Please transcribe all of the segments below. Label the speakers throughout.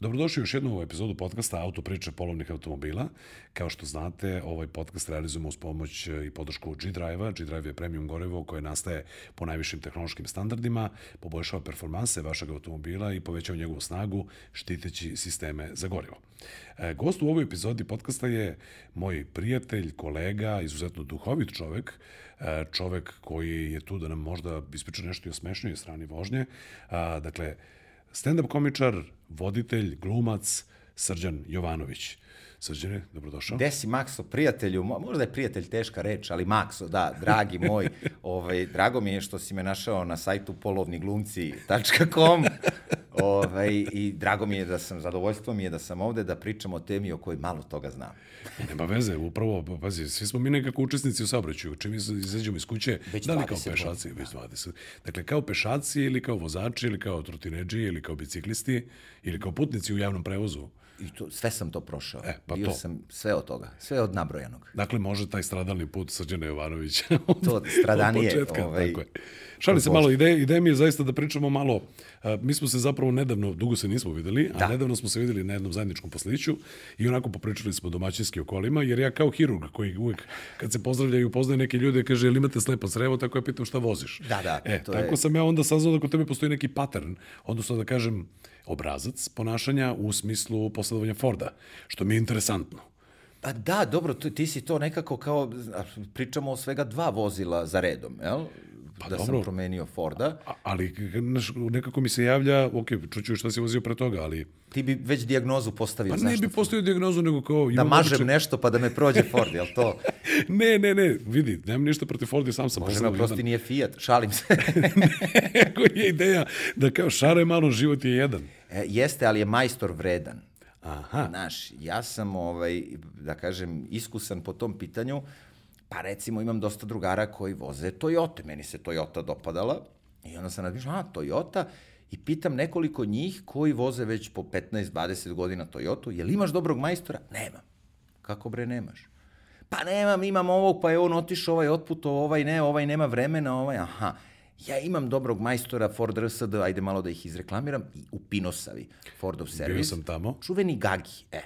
Speaker 1: Dobrodošli u još jednu epizodu podcasta Auto priče polovnih automobila. Kao što znate, ovaj podcast realizujemo uz pomoć i podršku G-Drive-a. G-Drive je premium gorivo koje nastaje po najvišim tehnološkim standardima, poboljšava performanse vašeg automobila i povećava njegovu snagu, štiteći sisteme za gorivo. E, gost u ovoj epizodi podcasta je moj prijatelj, kolega, izuzetno duhovit čovek, e, čovek koji je tu da nam možda ispriča nešto i o smešnijoj strani vožnje. Dakle, stand-up komičar, voditelj, glumac, Srđan Jovanović. Srđane, dobrodošao.
Speaker 2: Gde si, Makso, prijatelju? Možda je prijatelj teška reč, ali Makso, da, dragi moj, ovaj, drago mi je što si me našao na sajtu polovniglumci.com ovaj, i drago mi je da sam, zadovoljstvo mi je da sam ovde da pričam o temi o kojoj malo toga znam.
Speaker 1: Nema veze, upravo, pa pazi, svi smo mi nekako učesnici u saobraćaju. Čim izađemo iz kuće,
Speaker 2: Već
Speaker 1: da li kao
Speaker 2: 20
Speaker 1: pešaci,
Speaker 2: godina.
Speaker 1: već 20. Dakle, kao pešaci ili kao vozači ili kao trotineđi ili kao biciklisti ili kao putnici u javnom prevozu.
Speaker 2: I to, sve sam to prošao.
Speaker 1: E, pa
Speaker 2: Bio
Speaker 1: to.
Speaker 2: sam sve od toga, sve od nabrojanog.
Speaker 1: Dakle, može taj stradalni put Srđana Jovanovića.
Speaker 2: To stradanije,
Speaker 1: Od početka,
Speaker 2: ovaj,
Speaker 1: tako je. Šali se malo, ideja, ideja mi je zaista da pričamo malo, a, mi smo se zapravo nedavno, dugo se nismo videli, a
Speaker 2: Da.
Speaker 1: nedavno smo se videli na jednom zajedničkom posliću i onako popričali smo domaćinski o kolima, jer ja kao hirurg koji uvek, kad se pozdravljaju, upoznaje neke ljude, kaže, ili imate slepo crevo, tako ja pitam šta voziš.
Speaker 2: Da, da,
Speaker 1: E,
Speaker 2: to
Speaker 1: tako
Speaker 2: je-
Speaker 1: sam ja onda saznao da kod tebe postoji neki pattern, odnosno da kažem, obrazac ponašanja u smislu posledovanja Forda, što mi je interesantno.
Speaker 2: Pa da, dobro, ti si to nekako kao, pričamo o svega dva vozila za redom, jel? Pa da
Speaker 1: dobro.
Speaker 2: sam promenio Forda.
Speaker 1: A- ali nekako mi se javlja, ok, čuću šta si vozio pre toga, ali
Speaker 2: Ti bi već dijagnozu postavio,
Speaker 1: pa ne bi postavio dijagnozu, nego kao...
Speaker 2: Da mažem
Speaker 1: običaj-
Speaker 2: nešto pa da me prođe Ford, jel to?
Speaker 1: Ne, ne, ne, vidi, nemam ništa protiv Forda, sam sam
Speaker 2: Može me oprosti, nije Fiat, šalim se.
Speaker 1: Eko je ideja da kao šare malo, život je jedan.
Speaker 2: E, jeste, ali je majstor vredan.
Speaker 1: Aha,
Speaker 2: Znaš, ja sam, ovaj, da kažem, iskusan po tom pitanju, pa recimo imam dosta drugara koji voze Toyota, meni se Toyota dopadala i onda sam razmišljao, a, Toyota, i pitam nekoliko njih koji voze već po 15-20 godina Toyotu, jel imaš dobrog majstora? Nemam. Kako bre nemaš? Pa nemam, imam ovog, pa je on otišao, ovaj otputo, ovaj ne, ovaj nema vremena, ovaj, aha. Ja imam dobrog majstora Ford RSD, ajde malo da ih izreklamiram, i u Pinosavi, Fordov servis.
Speaker 1: sam tamo.
Speaker 2: Čuveni Gagi, e.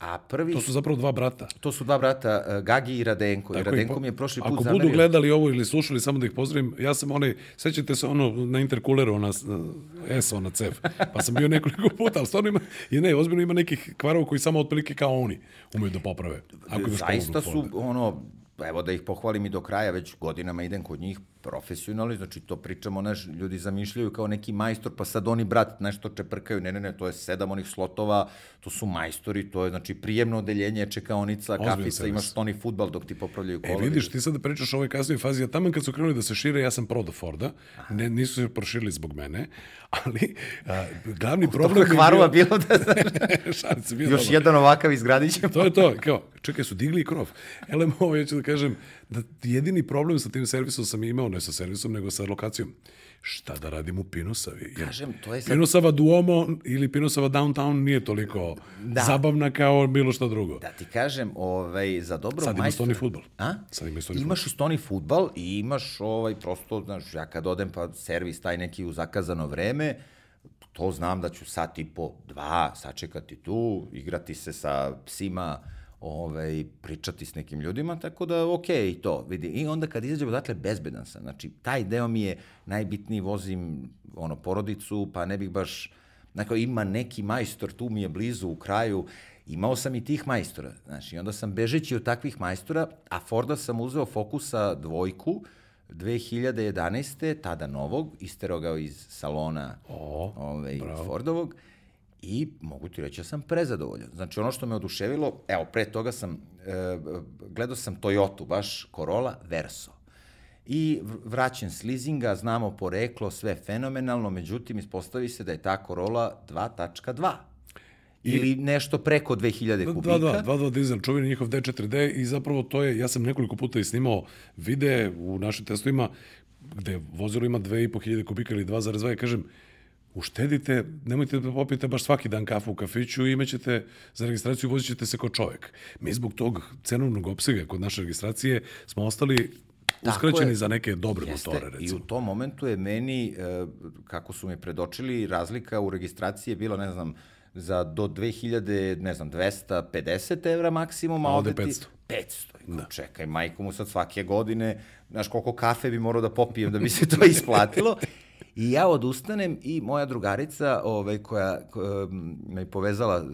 Speaker 2: A prvi,
Speaker 1: to su zapravo dva brata.
Speaker 2: to su dva brata, uh, Gagi i Radenko. I
Speaker 1: Tako
Speaker 2: Radenko
Speaker 1: po-
Speaker 2: mi je prošli put
Speaker 1: Ako
Speaker 2: zamerio.
Speaker 1: budu gledali ovo ili slušali, samo da ih pozdravim, ja sam onaj, sećate se ono na interkuleru, ona ESO na CEF, pa sam bio nekoliko puta, ali stvarno ima, i ne, ozbiljno ima nekih kvarova koji samo otprilike kao oni umeju da poprave. Ako
Speaker 2: Zaista su, ono, evo da ih pohvalim i do kraja, već godinama idem kod njih profesionalni, znači to pričamo, naš, ljudi zamišljaju kao neki majstor, pa sad oni, brat, nešto čeprkaju, ne, ne, ne, to je sedam onih slotova, to su majstori, to je, znači, prijemno odeljenje, čekaonica,
Speaker 1: Ozbiljan
Speaker 2: kafica, imaš stoni futbal dok ti popravljaju
Speaker 1: E,
Speaker 2: kola.
Speaker 1: vidiš, ti sad da pričaš o ovoj kasnoj fazi, a tamo kad su krenuli da se šire, ja sam prodao Forda, ne, nisu se proširili zbog mene, ali a, glavni problem
Speaker 2: Toliko
Speaker 1: je
Speaker 2: kvarova
Speaker 1: bio...
Speaker 2: bilo da,
Speaker 1: se, bio
Speaker 2: još
Speaker 1: dobro.
Speaker 2: jedan ovakav izgradit ćemo.
Speaker 1: To je to, kao, čekaj, su digli krov. Elem, ovo, ja ću da kažem, jedini problem sa tim servisom sam imao, ne sa servisom, nego sa lokacijom. Šta da radim u Pinosavi? Jer
Speaker 2: Kažem, to je sad-
Speaker 1: Pinosava Duomo ili Pinosava Downtown nije toliko
Speaker 2: Da.
Speaker 1: zabavna kao bilo šta drugo.
Speaker 2: Da ti kažem, ovaj, za dobrog
Speaker 1: Sad ima stoni fudbal.
Speaker 2: A?
Speaker 1: Sad ima stoni
Speaker 2: Imaš i stoni futbal i imaš ovaj, prosto, znaš, ja kad odem pa servis taj neki u zakazano vreme, to znam da ću sat i po, dva, sačekati tu, igrati se sa psima, ovaj, pričati s nekim ljudima, tako da okej i to, vidi. I onda kad izađemo, dakle, bezbedan sam. Znači, taj deo mi je najbitniji, vozim ono, porodicu, pa ne bih baš, Dakle, ima neki majstor, tu mi je blizu, u kraju, imao sam i tih majstora, znači, onda sam bežeći od takvih majstora, a Forda sam uzeo Focusa dvojku, 2011. tada novog, isterao ga iz salona
Speaker 1: O,
Speaker 2: ovaj,
Speaker 1: bravo.
Speaker 2: Fordovog i mogu ti reći da sam prezadovoljan. Znači ono što me oduševilo, evo pre toga sam, e, gledao sam Toyota, baš Corolla Verso. I vraćen s leasinga, znamo poreklo, sve fenomenalno, međutim ispostavi se da je ta Corolla 2.2. Ili nešto preko 2000 kubika.
Speaker 1: Da, da, 2.2 dizel, čuveni njihov D4D i zapravo to je, ja sam nekoliko puta i snimao videe u našim testovima gde vozilo ima 2.500 kubika ili 2.2 i kažem, uštedite, nemojte da popijete baš svaki dan kafu u kafiću i imaćete za registraciju vozit ćete se kao čovek. Mi zbog tog cenovnog opsega kod naše registracije smo ostali uskraćeni za neke dobre
Speaker 2: Jeste,
Speaker 1: motore,
Speaker 2: I
Speaker 1: recimo.
Speaker 2: u tom momentu je meni, e, kako su mi predočili, razlika u registraciji je bila, ne znam, za do 2000, ne znam, 250 evra maksimum,
Speaker 1: A ovde
Speaker 2: ovde ti...
Speaker 1: 500.
Speaker 2: 500. Da. Čekaj, majko mu sad svake godine, znaš koliko kafe bi morao da popijem da bi se to isplatilo. I ja odustanem i moja drugarica ovaj, koja, koja me je povezala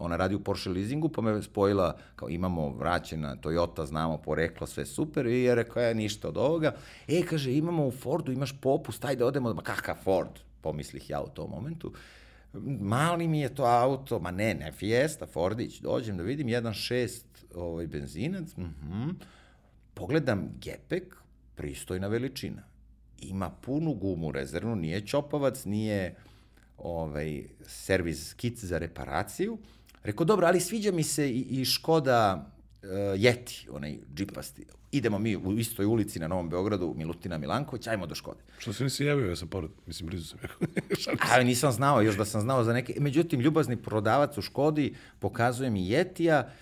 Speaker 2: ona radi u Porsche leasingu, pa me spojila, kao imamo vraćena Toyota, znamo poreklo, sve super, i ja rekao, ja ništa od ovoga. E, kaže, imamo u Fordu, imaš popust, ajde odemo, ma kakav Ford, pomislih ja u tom momentu. Mali mi je to auto, ma ne, ne, Fiesta, Fordić, dođem da vidim, 1.6 ovaj, benzinac, mhm, pogledam gepek, pristojna veličina. Ima punu gumu rezervnu, nije čopavac, nije ovaj, servis kit za reparaciju. Rekao, dobro, ali sviđa mi se i, i Škoda uh, Yeti, onaj džipasti. Idemo mi u istoj ulici na Novom Beogradu, Milutina Milanković, ajmo do Škode.
Speaker 1: Što se nisi javio, ja sam pored, mislim, blizu sam.
Speaker 2: Ali nisam znao, još da sam znao za neke... Međutim, ljubazni prodavac u Škodi pokazuje mi Jetija,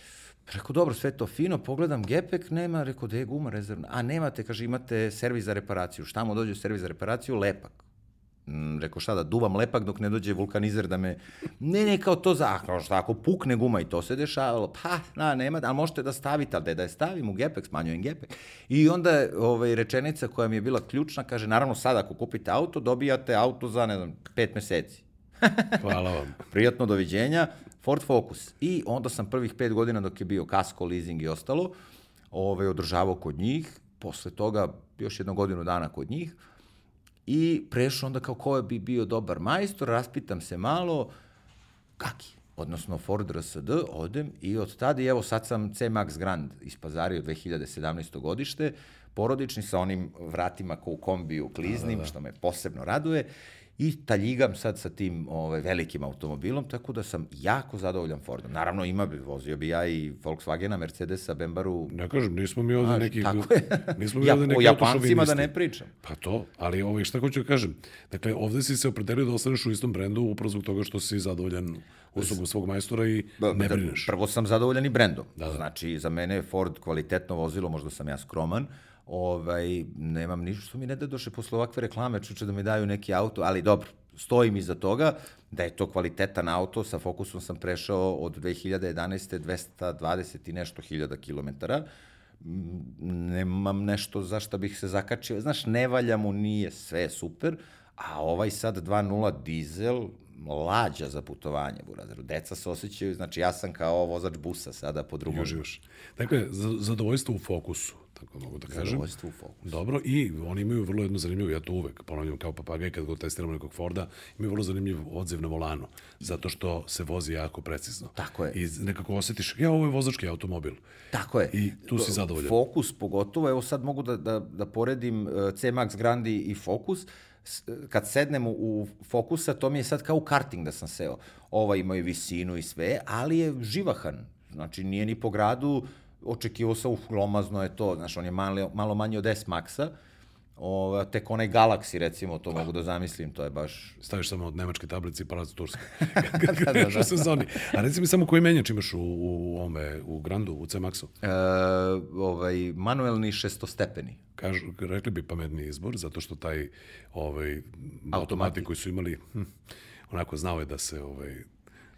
Speaker 2: Rekao, dobro, sve to fino, pogledam gepek, nema, rekao, da je guma rezervna. A nemate, kaže, imate servis za reparaciju. Šta mu dođe servis za reparaciju? Lepak. Mm, rekao, šta da, duvam lepak dok ne dođe vulkanizer da me... Ne, ne, kao to za... Kao šta, ako pukne guma i to se dešavalo, pa, na, nema, ali možete da stavite, ali da, je da je stavim u gepek, smanjujem gepek. I onda ovaj, rečenica koja mi je bila ključna, kaže, naravno sad ako kupite auto, dobijate auto za, ne znam, pet meseci.
Speaker 1: Hvala vam.
Speaker 2: Prijatno, doviđenja. Ford Focus. I onda sam prvih pet godina dok je bio kasko, leasing i ostalo, ovaj, održavao kod njih, posle toga još jednu godinu dana kod njih i prešao onda kao ko bi bio dobar majstor, raspitam se malo, kaki, odnosno Ford RSD, odem i od tada, i evo sad sam C-Max Grand ispazario 2017. godište, porodični sa onim vratima ko u kombiju kliznim, da, da, da. što me posebno raduje, i taljigam sad sa tim ovaj, velikim automobilom, tako da sam jako zadovoljan Fordom. Naravno, ima bi, vozio bi ja i Volkswagena, Mercedesa, Bembaru.
Speaker 1: Ne kažem, nismo mi ovde neki...
Speaker 2: Tako je.
Speaker 1: Nismo mi
Speaker 2: ja,
Speaker 1: ovde neki
Speaker 2: o Japancima da ne pričam.
Speaker 1: Pa to, ali ovaj, šta hoću da kažem? Dakle, ovde si se opredelio da ostaneš u istom brendu upravo zbog toga što si zadovoljan uslugom svog majstora i ne brineš.
Speaker 2: Prvo sam zadovoljan i brendom. Da, da. Znači, za mene je Ford kvalitetno vozilo, možda sam ja skroman, ovaj, nemam ništa što mi ne da doše posle ovakve reklame, čuče da mi daju neki auto, ali dobro, stojim iza toga, da je to kvalitetan auto, sa Focusom sam prešao od 2011. 220 i nešto hiljada kilometara, nemam nešto za šta bih se zakačio, znaš, ne valja mu, nije sve super, a ovaj sad 2.0 dizel, lađa za putovanje, burazeru. Deca se osjećaju, znači ja sam kao vozač busa sada po drugom.
Speaker 1: Uživaš. Dakle, zadovoljstvo u fokusu tako mogu da kažem.
Speaker 2: Zadovoljstvo u fokusu.
Speaker 1: Dobro, i oni imaju vrlo jednu zanimljivu, ja to uvek ponavljam kao papagaj kad god testiramo nekog Forda, imaju vrlo zanimljiv odziv na volanu, zato što se vozi jako precizno.
Speaker 2: Tako je.
Speaker 1: I nekako osetiš, ja, ovo je vozački automobil.
Speaker 2: Tako je.
Speaker 1: I tu si zadovoljan.
Speaker 2: Fokus pogotovo, evo sad mogu da, da, da poredim uh, C-Max Grandi i Fokus, kad sednem u fokusa, to mi je sad kao u karting da sam seo. Ova ima i visinu i sve, ali je živahan. Znači, nije ni po gradu, očekivao sam, uf, glomazno je to, znaš, on je malo, malo manji od S-Maxa, Ova, tek onaj Galaxy, recimo, to mogu da zamislim, to je baš...
Speaker 1: Staviš samo od nemačke tablice i palac Turske. Kad da, da, da. u sezoni. A reci mi samo koji menjač imaš u, u, ome, u Grandu, u C-Maxu?
Speaker 2: E, ovaj, manuelni šestostepeni.
Speaker 1: Kažu, rekli bi pametni izbor, zato što taj ovaj, automati koji su imali, hm, onako znao je da se ovaj,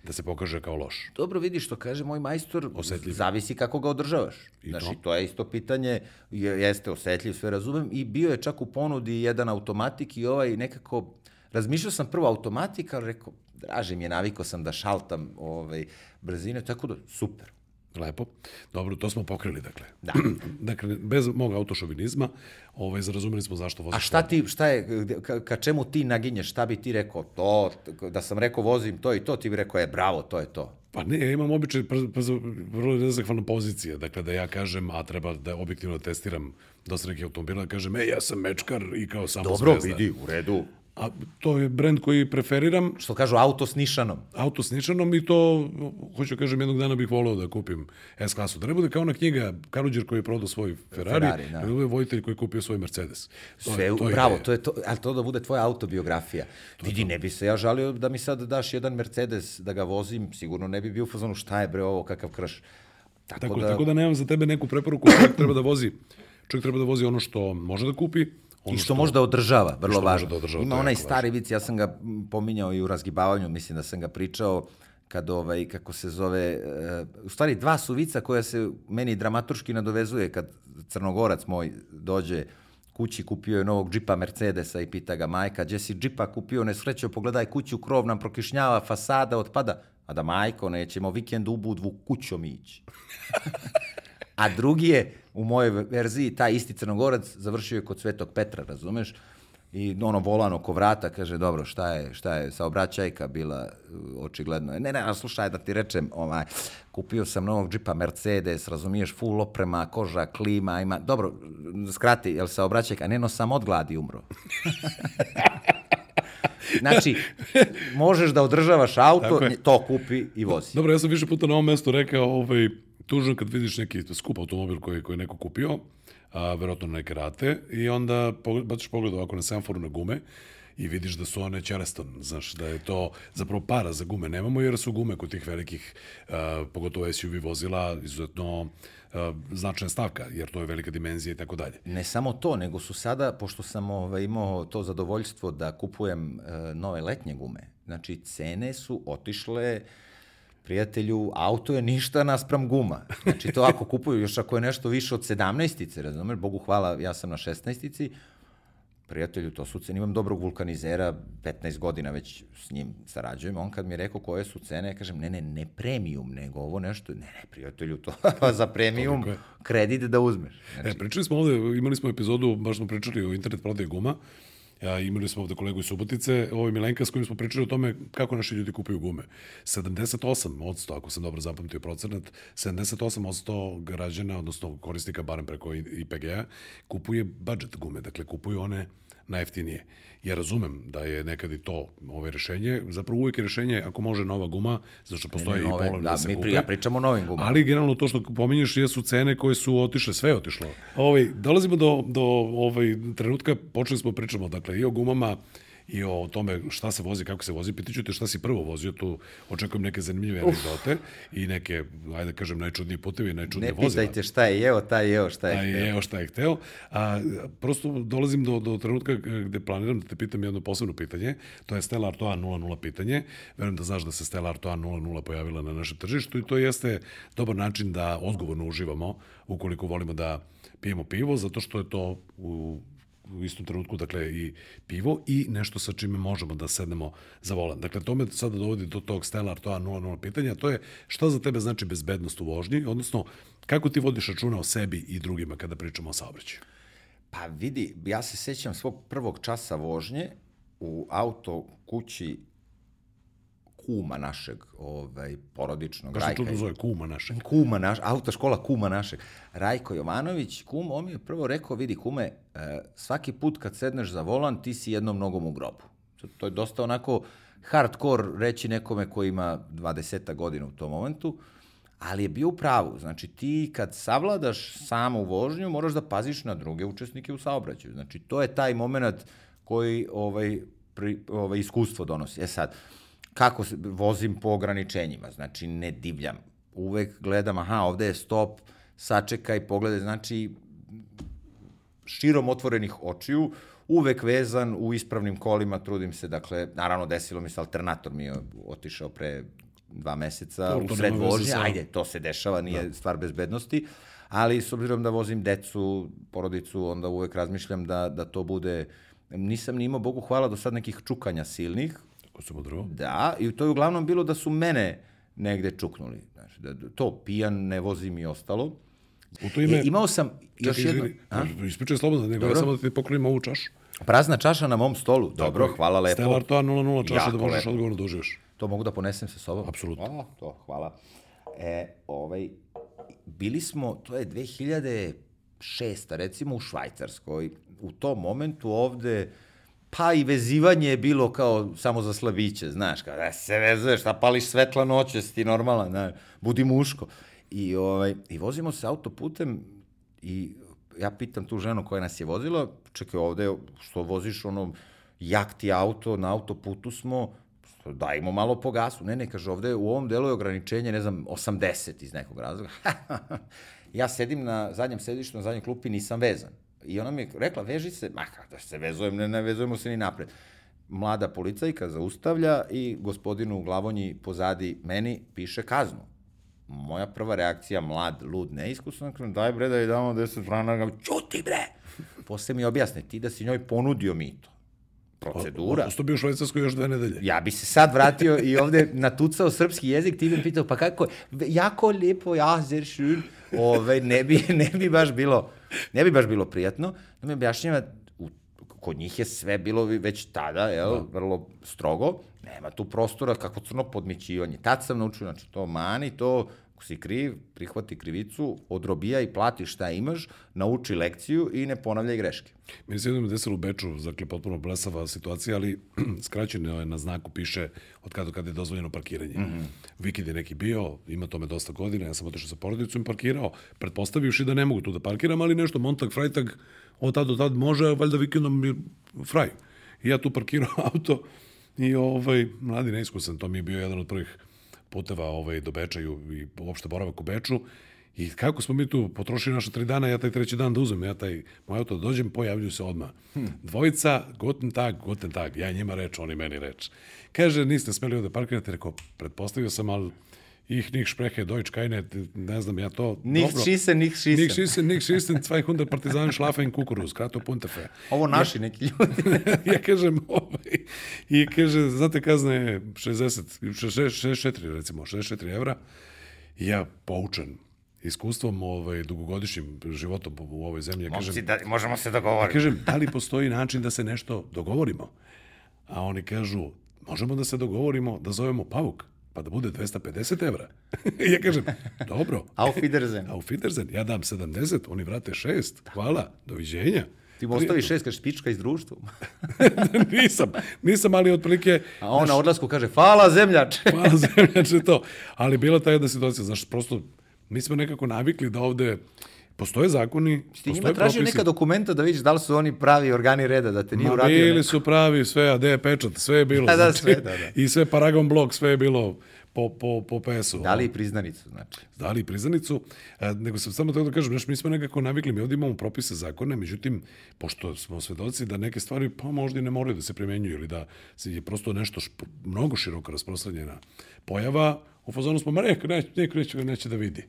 Speaker 1: da se pokaže kao loš.
Speaker 2: Dobro, vidiš što kaže moj majstor,
Speaker 1: Osetljiv.
Speaker 2: zavisi kako ga održavaš.
Speaker 1: I
Speaker 2: znači,
Speaker 1: to?
Speaker 2: to je isto pitanje, jeste osetljiv, sve razumem, i bio je čak u ponudi jedan automatik i ovaj nekako, razmišljao sam prvo automatik, ali rekao, draže mi je, navikao sam da šaltam ovaj, brzine, tako da, super.
Speaker 1: Lepo. Dobro, to smo pokrili, dakle.
Speaker 2: Da.
Speaker 1: dakle, bez mog autošovinizma, ovaj, zarazumeli smo zašto voziš.
Speaker 2: A šta ti, šta je, ka, ka čemu ti naginješ, šta bi ti rekao, to, da sam rekao vozim to i to, ti bi rekao, je, bravo, to je to.
Speaker 1: Pa ne, ja imam običaj, vrlo nezahvalna pozicija, dakle da ja kažem, a treba da objektivno testiram dosta nekih automobila, da kažem, e, ja sam mečkar i kao samo
Speaker 2: Dobro,
Speaker 1: zvezda.
Speaker 2: vidi, u redu.
Speaker 1: A to je brend koji preferiram.
Speaker 2: Što kažu, auto s nišanom.
Speaker 1: Auto s nišanom i to, hoću kažem, jednog dana bih volao da kupim S-klasu. Da ne bude kao ona knjiga Karuđer koji je prodao svoj Ferrari, Ferrari da. da bude vojitelj koji je kupio svoj Mercedes.
Speaker 2: To Sve, je, to bravo, je to je to, ali to da bude tvoja autobiografija. To Vidi, to. ne bi se ja žalio da mi sad daš jedan Mercedes da ga vozim, sigurno ne bi bio u fazonu šta je bre ovo, kakav krš.
Speaker 1: Tako, tako, da... tako da nemam za tebe neku preporuku, čovjek treba da vozi, čovjek treba da vozi ono što može da kupi, ono
Speaker 2: I što, može da održava, vrlo
Speaker 1: što
Speaker 2: važno.
Speaker 1: da održava,
Speaker 2: Ima onaj stari vic, ja sam ga pominjao i u razgibavanju, mislim da sam ga pričao, kad ovaj, kako se zove, uh, u stvari dva su vica koja se meni dramaturški nadovezuje kad crnogorac moj dođe kući, kupio je novog džipa Mercedesa i pita ga majka, gdje si džipa kupio, nesrećo, pogledaj kuću, krov nam prokišnjava, fasada otpada, a da majko, nećemo vikend u Budvu kućom ići. A drugi je, u mojoj verziji, taj isti crnogorac završio je kod Svetog Petra, razumeš? I ono volan oko vrata, kaže, dobro, šta je, šta je, saobraćajka bila očigledno. Ne, ne, a slušaj da ti rečem, ovaj, kupio sam novog džipa Mercedes, razumiješ, full oprema, koža, klima, ima, dobro, skrati, jel saobraćajka, ne, no sam od gladi umro. znači, možeš da održavaš auto,
Speaker 1: je.
Speaker 2: to kupi i vozi.
Speaker 1: Dobro, ja sam više puta na ovom mestu rekao, ovaj, tužno kad vidiš neki skup automobil koji, koji neko kupio, a, verovatno na neke rate, i onda baciš pogled ovako na semaforu na gume i vidiš da su one Charleston, znaš, da je to zapravo para za gume nemamo, jer su gume kod tih velikih, a, pogotovo SUV vozila, izuzetno a, značajna stavka, jer to je velika dimenzija i tako dalje.
Speaker 2: Ne samo to, nego su sada, pošto sam ovaj, imao to zadovoljstvo da kupujem e, nove letnje gume, znači cene su otišle prijatelju, auto je ništa naspram guma. Znači to ako kupuju, još ako je nešto više od 17-ice, razumeš, Bogu hvala, ja sam na 16-ici, prijatelju, to su cene, imam dobrog vulkanizera, 15 godina već s njim sarađujem, on kad mi je rekao koje su cene, ja kažem, ne, ne, ne premium, nego ovo nešto, ne, ne, prijatelju, to za premium kredit da uzmeš. Znači,
Speaker 1: E, pričali smo ovde, imali smo epizodu, baš smo pričali o internet prodaji guma, Ja, imali smo ovde kolegu iz Subotice, ovo je Milenka s kojim smo pričali o tome kako naši ljudi kupuju gume. 78 od 100, ako sam dobro zapamtio procenat, 78 od 100 građana, odnosno korisnika, barem preko IPG-a, kupuje budget gume, dakle kupuju one najjeftinije. Ja razumem da je nekad i to ove rešenje, zapravo uvijek je rešenje ako može nova guma, zato što postoje
Speaker 2: nove,
Speaker 1: i polovne da,
Speaker 2: da,
Speaker 1: se
Speaker 2: mi
Speaker 1: kupe.
Speaker 2: ja pričam o novim gumama.
Speaker 1: Ali generalno to što pominješ jesu cene koje su otišle, sve je otišlo. Ovaj, dolazimo do, do ovaj, trenutka, počeli smo pričamo dakle, i o gumama, i o tome šta se vozi, kako se vozi. Pitaću te šta si prvo vozio, tu očekujem neke zanimljive anegdote i neke, ajde da kažem, najčudnije putevi, najčudnije
Speaker 2: Ne
Speaker 1: vozila.
Speaker 2: pitajte šta je jeo, taj je jeo šta je hteo.
Speaker 1: je, evo šta je hteo. A, prosto dolazim do, do trenutka gde planiram da te pitam jedno posebno pitanje. To je Stella Artois 00 pitanje. Verujem da znaš da se Stella Artois 00 pojavila na našem tržištu i to jeste dobar način da odgovorno uživamo ukoliko volimo da pijemo pivo, zato što je to u u istom trenutku, dakle, i pivo i nešto sa čime možemo da sednemo za volan. Dakle, to me sada dovodi do tog Stella Artois 00 pitanja, to je šta za tebe znači bezbednost u vožnji, odnosno kako ti vodiš računa o sebi i drugima kada pričamo o saobraćaju?
Speaker 2: Pa vidi, ja se sećam svog prvog časa vožnje u auto kući kuma našeg, ovaj, porodičnog,
Speaker 1: Kako se
Speaker 2: Rajka.
Speaker 1: to zove? Kuma naše.
Speaker 2: Kuma naš, autoškola kuma našeg. Rajko Jovanović, kum, on mi je prvo rekao, vidi kume, e, svaki put kad sedneš za volan, ti si jednom nogom u grobu. To, je dosta onako hardcore reći nekome ko ima 20 godina u tom momentu, ali je bio u pravu. Znači ti kad savladaš samu vožnju, moraš da paziš na druge učesnike u saobraćaju. Znači to je taj moment koji ovaj, pri, ovaj, iskustvo donosi. E sad, kako se, vozim po ograničenjima, znači ne divljam. Uvek gledam, aha, ovde je stop, sačekaj, pogledaj, znači širom otvorenih očiju, uvek vezan u ispravnim kolima, trudim se, dakle, naravno desilo mi se, alternator mi je otišao pre dva meseca
Speaker 1: Dobro, to
Speaker 2: u sred vožnje, ajde, to se dešava, nije da. stvar bezbednosti, ali s obzirom da vozim decu, porodicu, onda uvek razmišljam da, da to bude, nisam ni imao, Bogu hvala, do sad nekih čukanja silnih,
Speaker 1: Mudrovo?
Speaker 2: Da, i to je uglavnom bilo da su mene negde čuknuli. Znači, da, to pijan, ne vozim i ostalo.
Speaker 1: U to ime...
Speaker 2: E, imao sam još
Speaker 1: Čekaj,
Speaker 2: jedno...
Speaker 1: izvini, Ispričaj slobodno, nego ja samo da ti poklonim ovu čašu.
Speaker 2: Prazna čaša na mom stolu. Dobro,
Speaker 1: je.
Speaker 2: hvala lepo.
Speaker 1: Stella Artois 00 čaša
Speaker 2: Jako
Speaker 1: da možeš
Speaker 2: lepo.
Speaker 1: odgovorno da uživaš.
Speaker 2: To mogu da ponesem sa sobom?
Speaker 1: Apsolutno.
Speaker 2: A, to, hvala. E, ovaj, bili smo, to je 2006. recimo u Švajcarskoj. U tom momentu ovde, pa i vezivanje je bilo kao samo za slaviće, znaš, kao da se vezuješ, šta pališ svetla noć, jesi ti normalan, znaš, budi muško. I, ovaj, I vozimo se autoputem i ja pitam tu ženu koja nas je vozila, čekaj ovde, što voziš ono, jak ti auto, na autoputu smo, dajmo malo po gasu. Ne, ne, kaže, ovde u ovom delu je ograničenje, ne znam, 80 iz nekog razloga. ja sedim na zadnjem sedištu, na zadnjoj klupi, nisam vezan. I ona mi je rekla, veži se, ma kada se vezujem, ne, ne vezujemo se ni napred. Mlada policajka zaustavlja i gospodinu u glavonji pozadi meni piše kaznu. Moja prva reakcija, mlad, lud, neiskusan, kažem, daj bre da je damo 10 franaka, čuti bre! Posle mi objasne, ti da si njoj ponudio mito. Procedura.
Speaker 1: Ostao bio u Švajcarskoj još dve nedelje.
Speaker 2: Ja bi se sad vratio i ovde natucao srpski jezik, ti bi pitao, pa kako, jako lepo, ja, sehr schön, Ove, ne, bi, ne bi baš bilo, ne bi baš bilo prijatno, da mi objašnjava, u, kod njih je sve bilo već tada, jel, da. vrlo strogo, nema tu prostora, kako crno podmićivanje. Tad sam naučio, znači, to mani, to Ako si kriv, prihvati krivicu, odrobija i plati šta imaš, nauči lekciju i ne ponavljaj greške.
Speaker 1: Meni se jednom desilo u Beču, dakle, potpuno blesava situacija, ali skraćeno je na znaku piše od kada do kada je dozvoljeno parkiranje. Mm -hmm. Vikend je neki bio, ima tome dosta godina, ja sam otišao sa porodicom i parkirao, pretpostavivši da ne mogu tu da parkiram, ali nešto, Montag, Freitag, od tad do tad može, valjda vikendom je fraj. I ja tu parkirao auto i ovaj, mladi neiskusan, to mi je bio jedan od prvih puteva ovaj, do Beča i, uopšte boravak u Beču. I kako smo mi tu potrošili naše tri dana, ja taj treći dan da uzmem, ja taj moj auto da dođem, pojavljuju se odmah. Dvojica, guten tag, guten tag, ja njima reč, oni meni reč. Kaže, niste smeli ovde parkirati, rekao, pretpostavio sam, ali ich nicht spreche Deutsch, keine, ne znam ja to.
Speaker 2: Nicht dobro. schießen, nicht schießen.
Speaker 1: Nicht schießen, nicht schießen, 200 partizanen schlafen in kukuruz, krato puntefe.
Speaker 2: Ovo naši ja, neki ljudi.
Speaker 1: ja kažem, ovaj, i kaže, znate, kazna je 60, 64 recimo, 64 evra. I ja poučen iskustvom, ovaj, dugogodišnjim životom u ovoj zemlji, ja kažem...
Speaker 2: Da, možemo se dogovoriti.
Speaker 1: Ja kažem, da li postoji način da se nešto dogovorimo? A oni kažu, možemo da se dogovorimo da zovemo Pavuk pa da bude 250 evra. ja kažem, dobro.
Speaker 2: Auf Wiedersehen.
Speaker 1: Auf Wiedersehen. Ja dam 70, oni vrate 6. Hvala, doviđenja.
Speaker 2: Ti mu ostaviš šest, kažeš pička iz društva.
Speaker 1: nisam, nisam, ali otprilike...
Speaker 2: A on na odlasku kaže, hvala zemljače.
Speaker 1: hvala zemljače to. Ali bila ta jedna situacija, znaš, prosto mi smo nekako navikli da ovde Postoje zakoni,
Speaker 2: Ti njima tražio neka dokumenta da vidiš da li su oni pravi organi reda, da te nije
Speaker 1: Ma,
Speaker 2: uradio
Speaker 1: bili neko. su pravi, sve, a gde je pečat, sve je bilo.
Speaker 2: da, da, znači, sve, da, da.
Speaker 1: I sve Paragon blok, sve je bilo po, po, po PS-u.
Speaker 2: Dali i priznanicu, znači.
Speaker 1: Dali i priznanicu, e, nego sam samo tako da kažem, znaš, mi smo nekako navikli, mi ovdje imamo propise zakone, međutim, pošto smo svedoci da neke stvari pa možda i ne moraju da se primenjuju ili da je prosto nešto šp, mnogo široko rasprostranjena pojava, u fazonu smo, ma neko neće, neko neće, neće da vidi.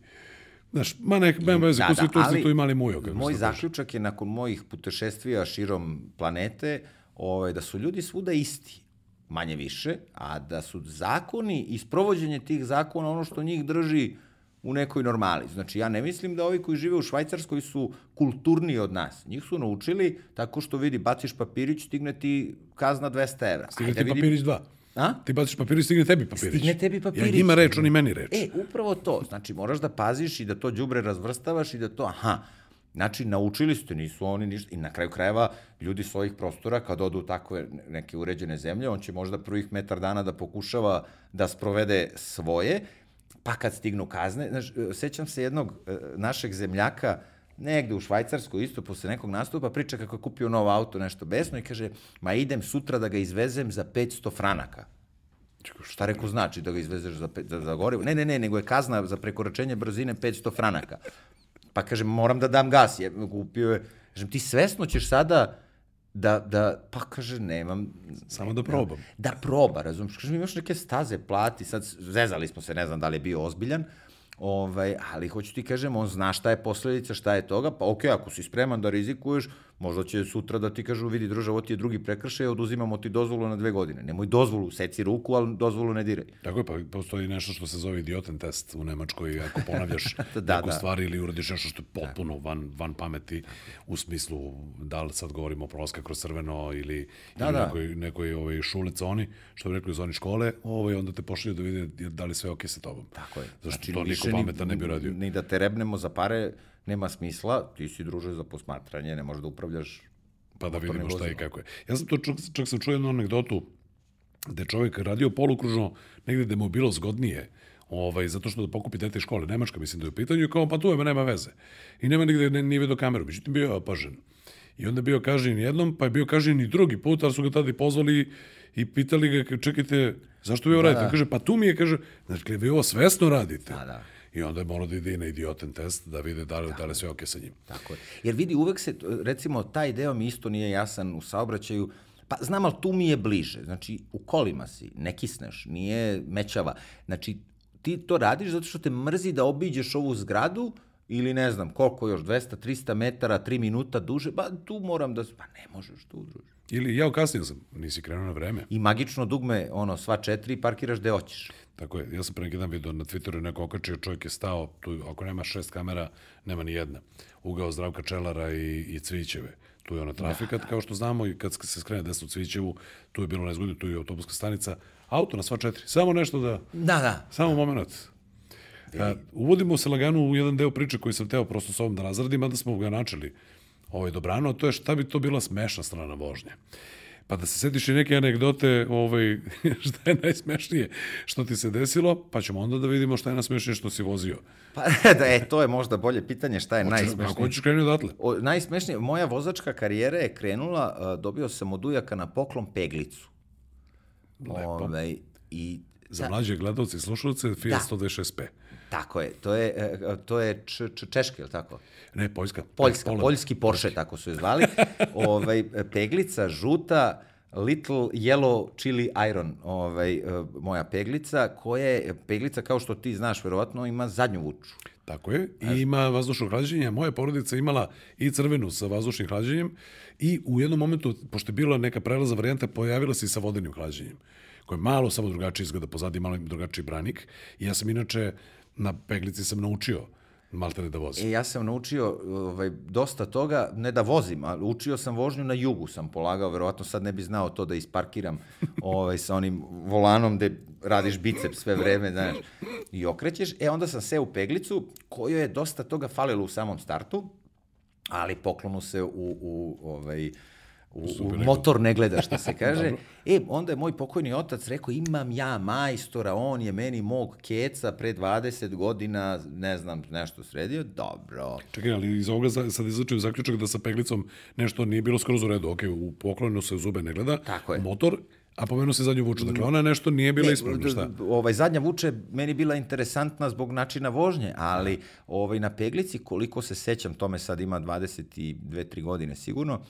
Speaker 1: Znaš, ma nek, nema veze, da, da, ali, tu imali mujo.
Speaker 2: Moj zaključak je nakon mojih putešestvija širom planete, ovaj, da su ljudi svuda isti, manje više, a da su zakoni i sprovođenje tih zakona ono što njih drži u nekoj normali. Znači, ja ne mislim da ovi koji žive u Švajcarskoj su kulturniji od nas. Njih su naučili tako što vidi, baciš papirić, stigne ti kazna 200 evra.
Speaker 1: Stigne ti papirić 2. A? Ti baciš papirić, stigne tebi papirić.
Speaker 2: Stigne tebi papirić.
Speaker 1: Ja njima reč, oni meni reč.
Speaker 2: E, upravo to. Znači, moraš da paziš i da to đubre razvrstavaš i da to, aha, Znači, naučili ste, nisu oni ništa. I na kraju krajeva, ljudi svojih prostora, kad odu u takve neke uređene zemlje, on će možda prvih metar dana da pokušava da sprovede svoje, pa kad stignu kazne, znaš, sećam se jednog e, našeg zemljaka, negde u Švajcarskoj isto posle nekog nastupa priča kako je kupio novo auto, nešto besno i kaže, ma idem sutra da ga izvezem za 500 franaka. Čekaj, šta rekao znači da ga izvezeš za, za, za gorivo? Ne, ne, ne, nego je kazna za prekoračenje brzine 500 franaka. Pa kaže, moram da dam gas. Je, kupio je, kažem, ti svesno ćeš sada da, da, pa kaže, nemam...
Speaker 1: Samo da probam.
Speaker 2: Da, da proba, razumiješ? Kaže, imaš neke staze, plati, sad zezali smo se, ne znam da li je bio ozbiljan, Ovaj, ali hoću ti kažem, on zna šta je posledica, šta je toga, pa okej, okay, ako si spreman da rizikuješ, Možda će sutra da ti kažu, vidi druže, ovo ti je drugi prekršaj, oduzimamo ti dozvolu na dve godine. Nemoj dozvolu, seci ruku, ali dozvolu ne diraj.
Speaker 1: Tako je, pa postoji nešto što se zove idioten test u Nemačkoj, ako ponavljaš da, neku da. stvar ili uradiš nešto što je potpuno van, van pameti, u smislu da li sad govorimo o prolaska kroz crveno ili, da, ili da. nekoj, nekoj ovaj, šulica oni, što bi rekli u zoni škole, ovaj, onda te pošalju da vide da li sve ok sa tobom.
Speaker 2: Tako je.
Speaker 1: Zašto znači, to niko pametan ne bi uradio.
Speaker 2: Ni da te rebnemo za pare, nema smisla, ti si druže za posmatranje, ne možeš da upravljaš
Speaker 1: pa da vidimo šta i kako je. Ja sam to čak, čak sam čuo jednu anegdotu gde čovjek radio polukružno negde gde mu je bilo zgodnije, ovaj, zato što da pokupi dete iz škole, Nemačka mislim da je u pitanju, i kao pa tu je, nema veze. I nema nigde, ne, nije vidio kameru, međutim bio je opažen. I onda je bio kažen jednom, pa je bio kažen i drugi put, ali su ga tada i pozvali i pitali ga, čekajte, zašto vi ovo da, radite? Da. Kaže, pa tu mi je, kaže, znači, vi ovo svesno radite.
Speaker 2: Da, da.
Speaker 1: I onda je morao da ide na idioten test da vide da li, da li sve ok sa njim.
Speaker 2: Tako je. Jer vidi, uvek se, recimo, taj deo mi isto nije jasan u saobraćaju, Pa znam, ali tu mi je bliže. Znači, u kolima si, ne kisneš, nije mećava. Znači, ti to radiš zato što te mrzi da obiđeš ovu zgradu ili ne znam koliko još, 200, 300 metara, 3 minuta duže, pa tu moram da... Pa ne možeš tu, druže.
Speaker 1: Ili ja kasnio sam, nisi krenuo na vreme.
Speaker 2: I magično dugme, ono, sva četiri, parkiraš gde hoćeš.
Speaker 1: Tako je, ja sam pre neki dan vidio na Twitteru neko okačio, čovjek je stao, tu ako nema šest kamera, nema ni jedna. Ugao Zdravka Čelara i, i Cvićeve. Tu je ona trafikat, kao što znamo, i kad se skrene desno u Cvićevu, tu je bilo nezgodno, tu je autobuska stanica, auto na sva četiri. Samo nešto da...
Speaker 2: Da, da.
Speaker 1: Samo moment. A, uvodimo se lagano u jedan deo priče koji sam teo prosto s ovom da razradim, a da smo ga načeli ovaj, dobrano, a to je šta bi to bila smešna strana vožnje. Pa da se setiš i neke anegdote, ovaj, šta je najsmešnije što ti se desilo, pa ćemo onda da vidimo šta je najsmešnije što si vozio.
Speaker 2: Pa da, e, to je možda bolje pitanje šta je najsmešnije.
Speaker 1: Ako ćeš krenuti odatle?
Speaker 2: O, najsmešnije, moja vozačka karijera je krenula, dobio sam od ujaka na poklon peglicu.
Speaker 1: Lepo.
Speaker 2: Ove, i
Speaker 1: Za mlađe gledalce i slušalce, Fiat
Speaker 2: Da.
Speaker 1: 126P.
Speaker 2: Tako je, to je, e, to je č, č, češki, je li tako?
Speaker 1: Ne, Poljska.
Speaker 2: Poljska,
Speaker 1: Poland.
Speaker 2: poljski Porsche, tako su je zvali. ovaj, peglica žuta, Little Yellow Chili Iron, ovaj, e, moja peglica, koja je, peglica kao što ti znaš, verovatno ima zadnju vuču.
Speaker 1: Tako je. I ima vazdušno hlađenje. Moja porodica imala i crvenu sa vazdušnim hlađenjem i u jednom momentu, pošto je bila neka prelaza varijanta, pojavila se i sa vodenim hlađenjem koje malo samo drugačije izgleda pozadi, malo drugačiji branik. I ja sam inače na peglici sam naučio maltene da vozim.
Speaker 2: E, ja sam naučio ovaj, dosta toga, ne da vozim, ali učio sam vožnju na jugu, sam polagao, verovatno sad ne bi znao to da isparkiram ovaj, sa onim volanom gde radiš bicep sve vreme, znaš, i okrećeš. E, onda sam seo u peglicu, koju je dosta toga falilo u samom startu, ali poklonu se u, u ovaj, u, u motor ne gleda, što se kaže. e, onda je moj pokojni otac rekao, imam ja majstora, on je meni mog keca pre 20 godina, ne znam, nešto sredio, dobro.
Speaker 1: Čekaj, ali iz ovoga za- sad izlačujem zaključak da sa peglicom nešto nije bilo skroz u redu. Ok, u poklonu se u zube ne gleda,
Speaker 2: Tako je.
Speaker 1: motor, a pomenuo se zadnju vuču. Dakle, ona nešto nije bila ispravna, šta?
Speaker 2: Ovaj, zadnja vuče meni bila interesantna zbog načina vožnje, ali ovaj, na peglici, koliko se sećam, tome sad ima 22-3 godine sigurno,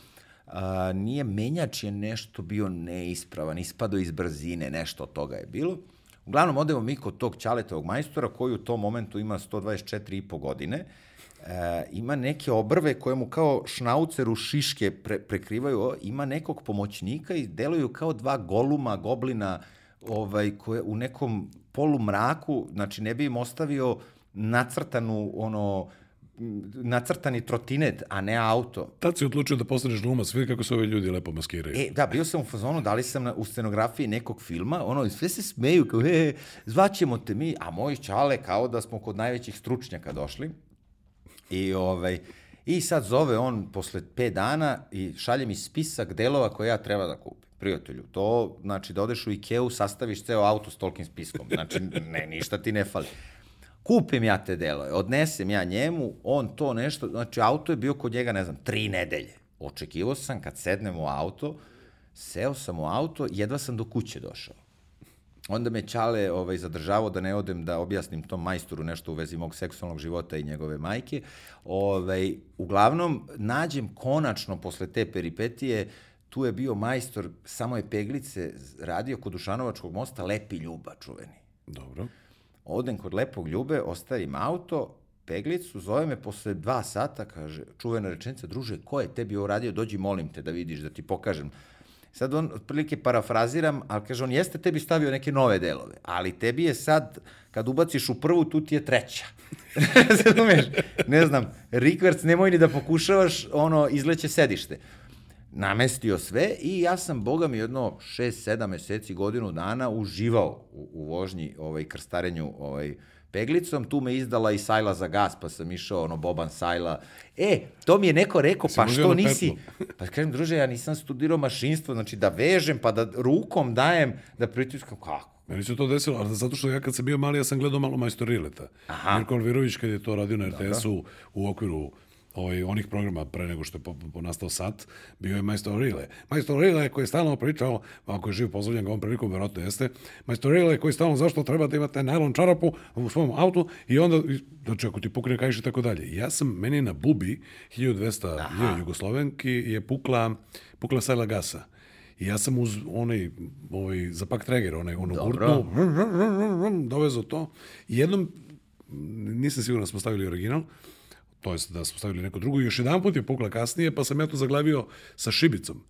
Speaker 2: a, nije menjač je nešto bio neispravan, ispado iz brzine, nešto od toga je bilo. Uglavnom, odemo mi kod tog Ćaletovog majstora, koji u tom momentu ima 124,5 godine, e, ima neke obrve koje mu kao šnauceru šiške pre, prekrivaju, ima nekog pomoćnika i deluju kao dva goluma, goblina, ovaj, koje u nekom polumraku, znači ne bi im ostavio nacrtanu, ono, nacrtani trotinet, a ne auto.
Speaker 1: Tad si odlučio da postaneš glumac, vidi kako se ovi ljudi lepo maskiraju.
Speaker 2: E, da, bio sam u fazonu, dali sam na, u scenografiji nekog filma, ono, sve se smeju, kao, e, zvaćemo te mi, a moji čale kao da smo kod najvećih stručnjaka došli. I, ovaj, I sad zove on posle 5 dana i šalje mi spisak delova koje ja treba da kupim. Prijatelju, to znači da odeš u Ikeu, sastaviš ceo auto s tolkim spiskom. Znači, ne, ništa ti ne fali. Kupim ja te delove, odnesem ja njemu, on to nešto, znači auto je bio kod njega, ne znam, tri nedelje. Očekivao sam kad sednem u auto, seo sam u auto, jedva sam do kuće došao. Onda me Ćale ovaj, zadržavao da ne odem da objasnim tom majstoru nešto u vezi mog seksualnog života i njegove majke. Ovaj, uglavnom, nađem konačno posle te peripetije, tu je bio majstor, samo je peglice radio kod Dušanovačkog mosta, Lepi Ljuba, čuveni.
Speaker 1: Dobro.
Speaker 2: Odem kod Lepog Ljube, ostavim auto, peglicu, zove me posle dva sata, kaže, čuvena rečenica, druže, ko je tebi ovo radio, dođi molim te da vidiš, da ti pokažem. Sad on, otprilike parafraziram, ali kaže, on jeste tebi stavio neke nove delove, ali tebi je sad, kad ubaciš u prvu, tu ti je treća. Razumeš? ne znam, rikverc, nemoj ni da pokušavaš, ono, izleće sedište namestio sve i ja sam, boga mi, jedno 6-7 meseci, godinu dana uživao u, u vožnji, ovaj, krstarenju ovaj, peglicom. Tu me izdala i sajla za gas, pa sam išao, ono, Boban sajla. E, to mi je neko rekao, pa što nisi... Pa kažem, druže, ja nisam studirao mašinstvo, znači da vežem, pa da rukom dajem, da pritiskam, kako?
Speaker 1: Meni se to desilo, ali zato što ja kad sam bio mali, ja sam gledao malo majstor Rileta.
Speaker 2: Aha.
Speaker 1: Mirko Alvirović kad je to radio na RTS-u u okviru ovaj, onih programa pre nego što je po, po nastao sat, bio je Majstor Rile. Majstor Rile koji je stalno pričao, ako je živ pozdravljen ga ovom prilikom, verovatno jeste, Majstor Rile koji je stalno zašto treba da imate najlon čarapu u svom autu i onda, znači ako ti pukne kajiš i tako dalje. Ja sam, meni na Bubi, 1200 Aha. Jugoslovenki, je pukla, pukla sajla gasa. I ja sam uz onaj, ovaj, za pak treger, onaj, ono
Speaker 2: Dobro.
Speaker 1: dovezo to. I jednom, nisam siguran da smo stavili original, to jest da smo stavili neko drugo, i još jedan put je pukla kasnije, pa sam ja to zaglavio sa šibicom.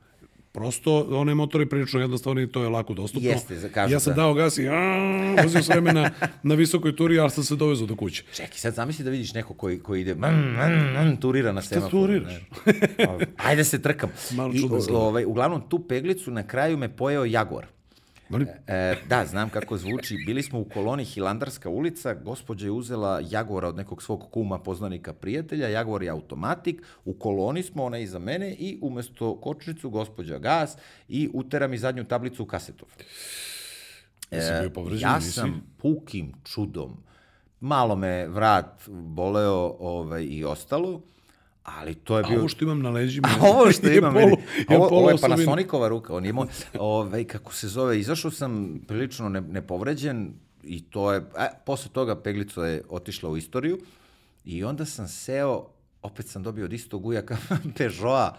Speaker 1: Prosto, one motori prilično jednostavni, to je lako dostupno.
Speaker 2: Jeste, kažu
Speaker 1: ja sam
Speaker 2: da.
Speaker 1: dao gas i aaa, vozio sam vremena na visokoj turi, ali sam se dovezao do kuće.
Speaker 2: Čekaj, sad zamisli da vidiš neko koji, koji ide, mm, mm, mm, turira na semaforu.
Speaker 1: turiraš?
Speaker 2: ne. Ovaj, Ajde se trkam.
Speaker 1: Malo
Speaker 2: I,
Speaker 1: čudno izgleda.
Speaker 2: ovaj, uglavnom, tu peglicu na kraju me pojeo Jaguar.
Speaker 1: Ali,
Speaker 2: E, da, znam kako zvuči. Bili smo u koloni Hilandarska ulica, gospođa je uzela Jaguara od nekog svog kuma, poznanika, prijatelja, Jaguar je automatik, u koloni smo, ona iza mene i umesto kočnicu gospođa gas i utera mi zadnju tablicu u kasetov.
Speaker 1: Povređen,
Speaker 2: ja sam pukim čudom, malo me vrat boleo ovaj, i ostalo, ali to je
Speaker 1: a
Speaker 2: bio...
Speaker 1: ovo što imam na leđima
Speaker 2: A ovo što
Speaker 1: je
Speaker 2: ima
Speaker 1: polu,
Speaker 2: ovo, ovo je. Panasonicova ruka, on je moj, ovaj, kako se zove, izašao sam prilično ne, nepovređen i to je, a, posle toga peglica je otišla u istoriju i onda sam seo, opet sam dobio od istog ujaka Peugeota,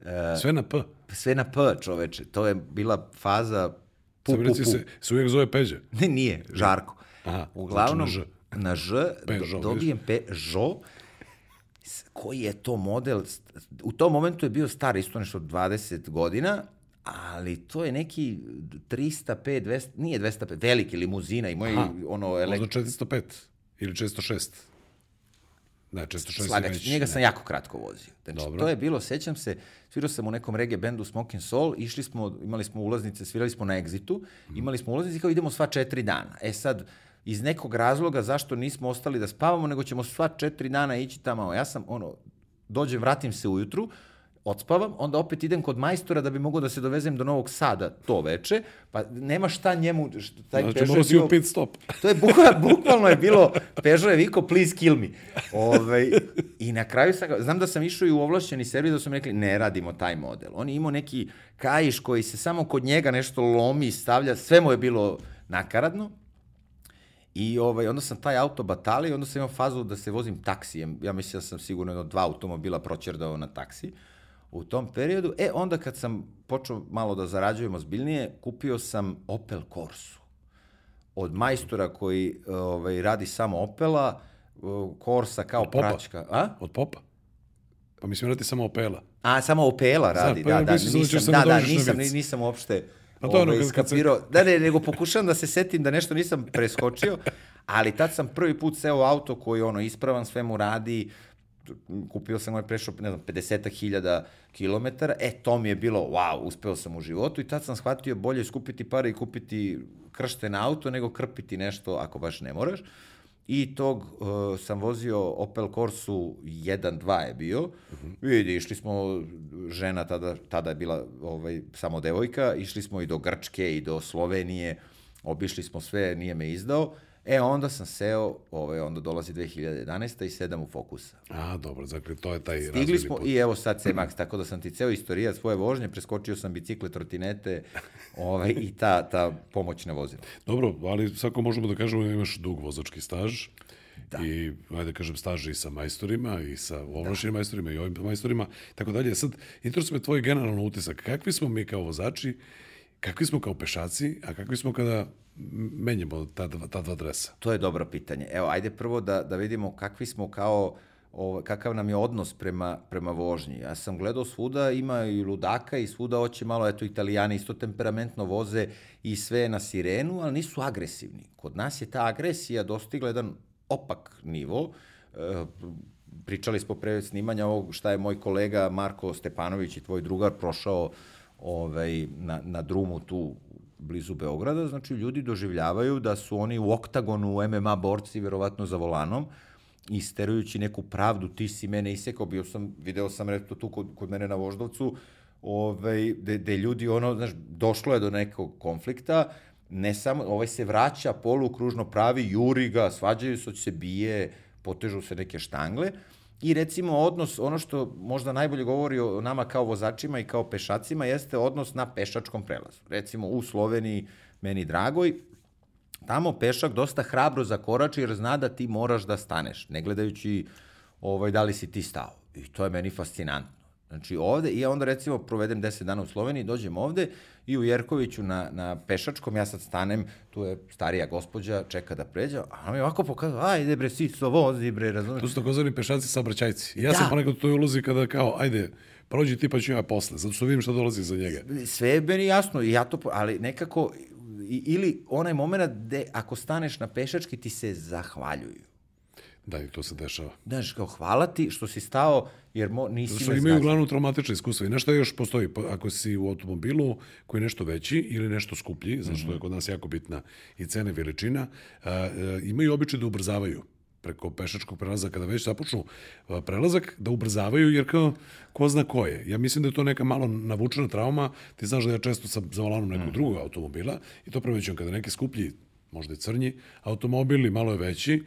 Speaker 2: e,
Speaker 1: Sve na P.
Speaker 2: sve na P čoveče, to je bila faza pu,
Speaker 1: Sam
Speaker 2: pu,
Speaker 1: reci
Speaker 2: pu.
Speaker 1: se, se uvijek zove Peđe.
Speaker 2: Ne, nije, Žarko.
Speaker 1: Aha,
Speaker 2: Uglavnom,
Speaker 1: znači
Speaker 2: na Ž,
Speaker 1: Peugeot,
Speaker 2: do, dobijem Peugeot, koji je to model, u tom momentu je bio star isto nešto 20 godina, ali to je neki 305, 200, nije 205, veliki limuzina i moj
Speaker 1: Aha,
Speaker 2: ono elek...
Speaker 1: Možda 405 ili 406. Ne, 406 je
Speaker 2: Slagač,
Speaker 1: već.
Speaker 2: njega sam jako kratko vozio. Znači,
Speaker 1: Dobro.
Speaker 2: to je bilo, sećam se, svirao sam u nekom reggae bendu Smoking Soul, išli smo, imali smo ulaznice, svirali smo na Exitu,
Speaker 1: Mhm.
Speaker 2: imali smo ulaznice i kao idemo sva četiri dana. E sad, iz nekog razloga zašto nismo ostali da spavamo, nego ćemo sva četiri dana ići tamo. Ja sam, ono, dođem, vratim se ujutru, odspavam, onda opet idem kod majstora da bi mogao da se dovezem do Novog Sada to veče, pa nema šta njemu, šta, taj
Speaker 1: Znači,
Speaker 2: Peugeot
Speaker 1: morao si u pit stop.
Speaker 2: To je bukvalno, bukvalno je bilo, Peugeot je viko, please kill me. Ove, I na kraju sam, znam da sam išao i u ovlašćeni servis da su mi rekli, ne radimo taj model. On je imao neki kajiš koji se samo kod njega nešto lomi, stavlja, sve mu je bilo nakaradno. I ovaj, onda sam taj auto batalio i onda sam imao fazu da se vozim taksijem. Ja mislim da sam sigurno jedno dva automobila proćerdao na taksi u tom periodu. E, onda kad sam počeo malo da zarađujem ozbiljnije, kupio sam Opel Corsu od majstora koji ovaj, radi samo Opela, Corsa kao
Speaker 1: Popa.
Speaker 2: praćka. A?
Speaker 1: Od popa. Pa mislim radi samo Opela.
Speaker 2: A, samo Opela radi,
Speaker 1: pa
Speaker 2: da,
Speaker 1: ja
Speaker 2: da,
Speaker 1: da
Speaker 2: nisam, da, da, nisam, nisam uopšte
Speaker 1: Pa to je ono
Speaker 2: ovaj,
Speaker 1: kad- se-
Speaker 2: skapirao. Da, ne, nego pokušavam da se setim da nešto nisam preskočio, ali tad sam prvi put seo auto koji ono ispravan, sve mu radi, kupio sam ovaj prešao, ne znam, 50.000 kilometara, e, to mi je bilo, wow, uspeo sam u životu i tad sam shvatio bolje je skupiti pare i kupiti kršten auto nego krpiti nešto ako baš ne moraš. I tog uh, sam vozio Opel Corsu 1.2 je bio. Uh -huh. Vidi, išli smo, žena tada, tada je bila ovaj, samo devojka, išli smo i do Grčke i do Slovenije, obišli smo sve, nije me izdao. E, onda sam seo, ovaj, onda dolazi 2011. i sedam u Fokusa.
Speaker 1: A, dobro, dakle, to je taj
Speaker 2: Stigli smo
Speaker 1: put.
Speaker 2: i evo sad C-Max, tako da sam ti ceo istorija svoje vožnje, preskočio sam bicikle, trotinete ovaj, i ta, ta pomoćna vozila.
Speaker 1: Dobro, ali svako možemo da kažemo da imaš dug vozački staž. Da. I, ajde da kažem, staž i sa majstorima, i sa ovlašćenim da. majstorima, i ovim majstorima, tako dalje. Sad, interesuje me tvoj generalno utisak. Kakvi smo mi kao vozači, kakvi smo kao pešaci, a kakvi smo kada menjamo ta, dva- ta dva dresa?
Speaker 2: To je dobro pitanje. Evo, ajde prvo da, da vidimo kakvi smo kao, ovo, kakav nam je odnos prema, prema vožnji. Ja sam gledao svuda, ima i ludaka i svuda hoće malo, eto, italijani isto temperamentno voze i sve na sirenu, ali nisu agresivni. Kod nas je ta agresija dostigla jedan opak nivo. E, pričali smo pre snimanja ovog šta je moj kolega Marko Stepanović i tvoj drugar prošao ovaj, na, na drumu tu blizu Beograda, znači ljudi doživljavaju da su oni u oktagonu MMA borci, verovatno za volanom, isterujući neku pravdu, ti si mene isekao, bio sam, video sam reto tu kod, kod mene na Voždovcu, ovaj, de, de ljudi, ono, znaš, došlo je do nekog konflikta, ne samo, ovaj se vraća polukružno pravi, juri ga, svađaju se, se bije, potežu se neke štangle, I recimo odnos, ono što možda najbolje govori o nama kao vozačima i kao pešacima, jeste odnos na pešačkom prelazu. Recimo u Sloveniji, meni dragoj, tamo pešak dosta hrabro zakorači jer zna da ti moraš da staneš, ne gledajući ovaj, da li si ti stao. I to je meni fascinantno. Znači ovde, i ja onda recimo provedem 10 dana u Sloveniji, dođem ovde i u Jerkoviću na, na pešačkom, ja sad stanem, tu je starija gospođa, čeka da pređe, a ona mi ovako pokazuje, ajde bre, siso, vozi bre, razumiješ?
Speaker 1: To su takozvani pešaci saobraćajci. Ja da. sam ponekad u toj ulozi kada kao, ajde, prođi ti pa ću ja posle, zato što vidim šta dolazi za njega.
Speaker 2: Sve je meni jasno, ja to, ali nekako, ili onaj moment gde ako staneš na pešački ti se zahvaljuju.
Speaker 1: Da, i to se dešava.
Speaker 2: Znaš, kao hvala ti što si stao, jer mo, nisi
Speaker 1: što me imaju uglavnom traumatične iskustva. I nešto još postoji, pa ako si u automobilu koji je nešto veći ili nešto skuplji, zato što je kod nas jako bitna i cena i veličina, a, a, imaju običaj da ubrzavaju preko pešačkog prelaza, kada već započnu prelazak, da ubrzavaju, jer kao, ko zna ko je. Ja mislim da je to neka malo navučena trauma. Ti znaš da ja često sam za volanom nekog mm. drugog automobila i to premećujem kada neki skuplji, možda i crnji, automobil i malo je veći,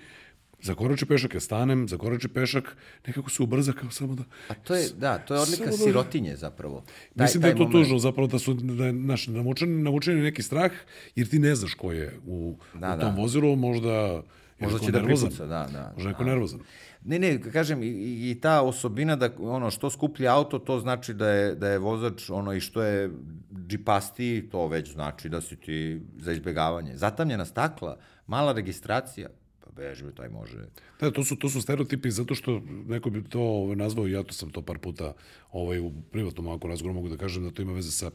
Speaker 1: zakorači pešak, ja stanem, zakorači pešak, nekako se ubrza kao samo da...
Speaker 2: A to je, da, to je odlika da, sirotinje zapravo.
Speaker 1: Taj, mislim da je to moment... tužno zapravo da su da je naš navučen, navučen neki strah, jer ti ne znaš ko je u, da, u tom da. vozilu, možda
Speaker 2: Možda će da pripuca, da, da.
Speaker 1: Možda neko da. nervozan.
Speaker 2: Ne, ne, kažem, i, i ta osobina da, ono, što skuplji auto, to znači da je, da je vozač, ono, i što je džipasti, to već znači da si ti za izbegavanje. Zatamljena stakla, mala registracija, bežbe, taj može.
Speaker 1: Da, to su, to su stereotipi zato što neko bi to ovaj, nazvao, ja to sam to par puta ovaj, u privatnom ovako razgovoru mogu da kažem da to ima veze sa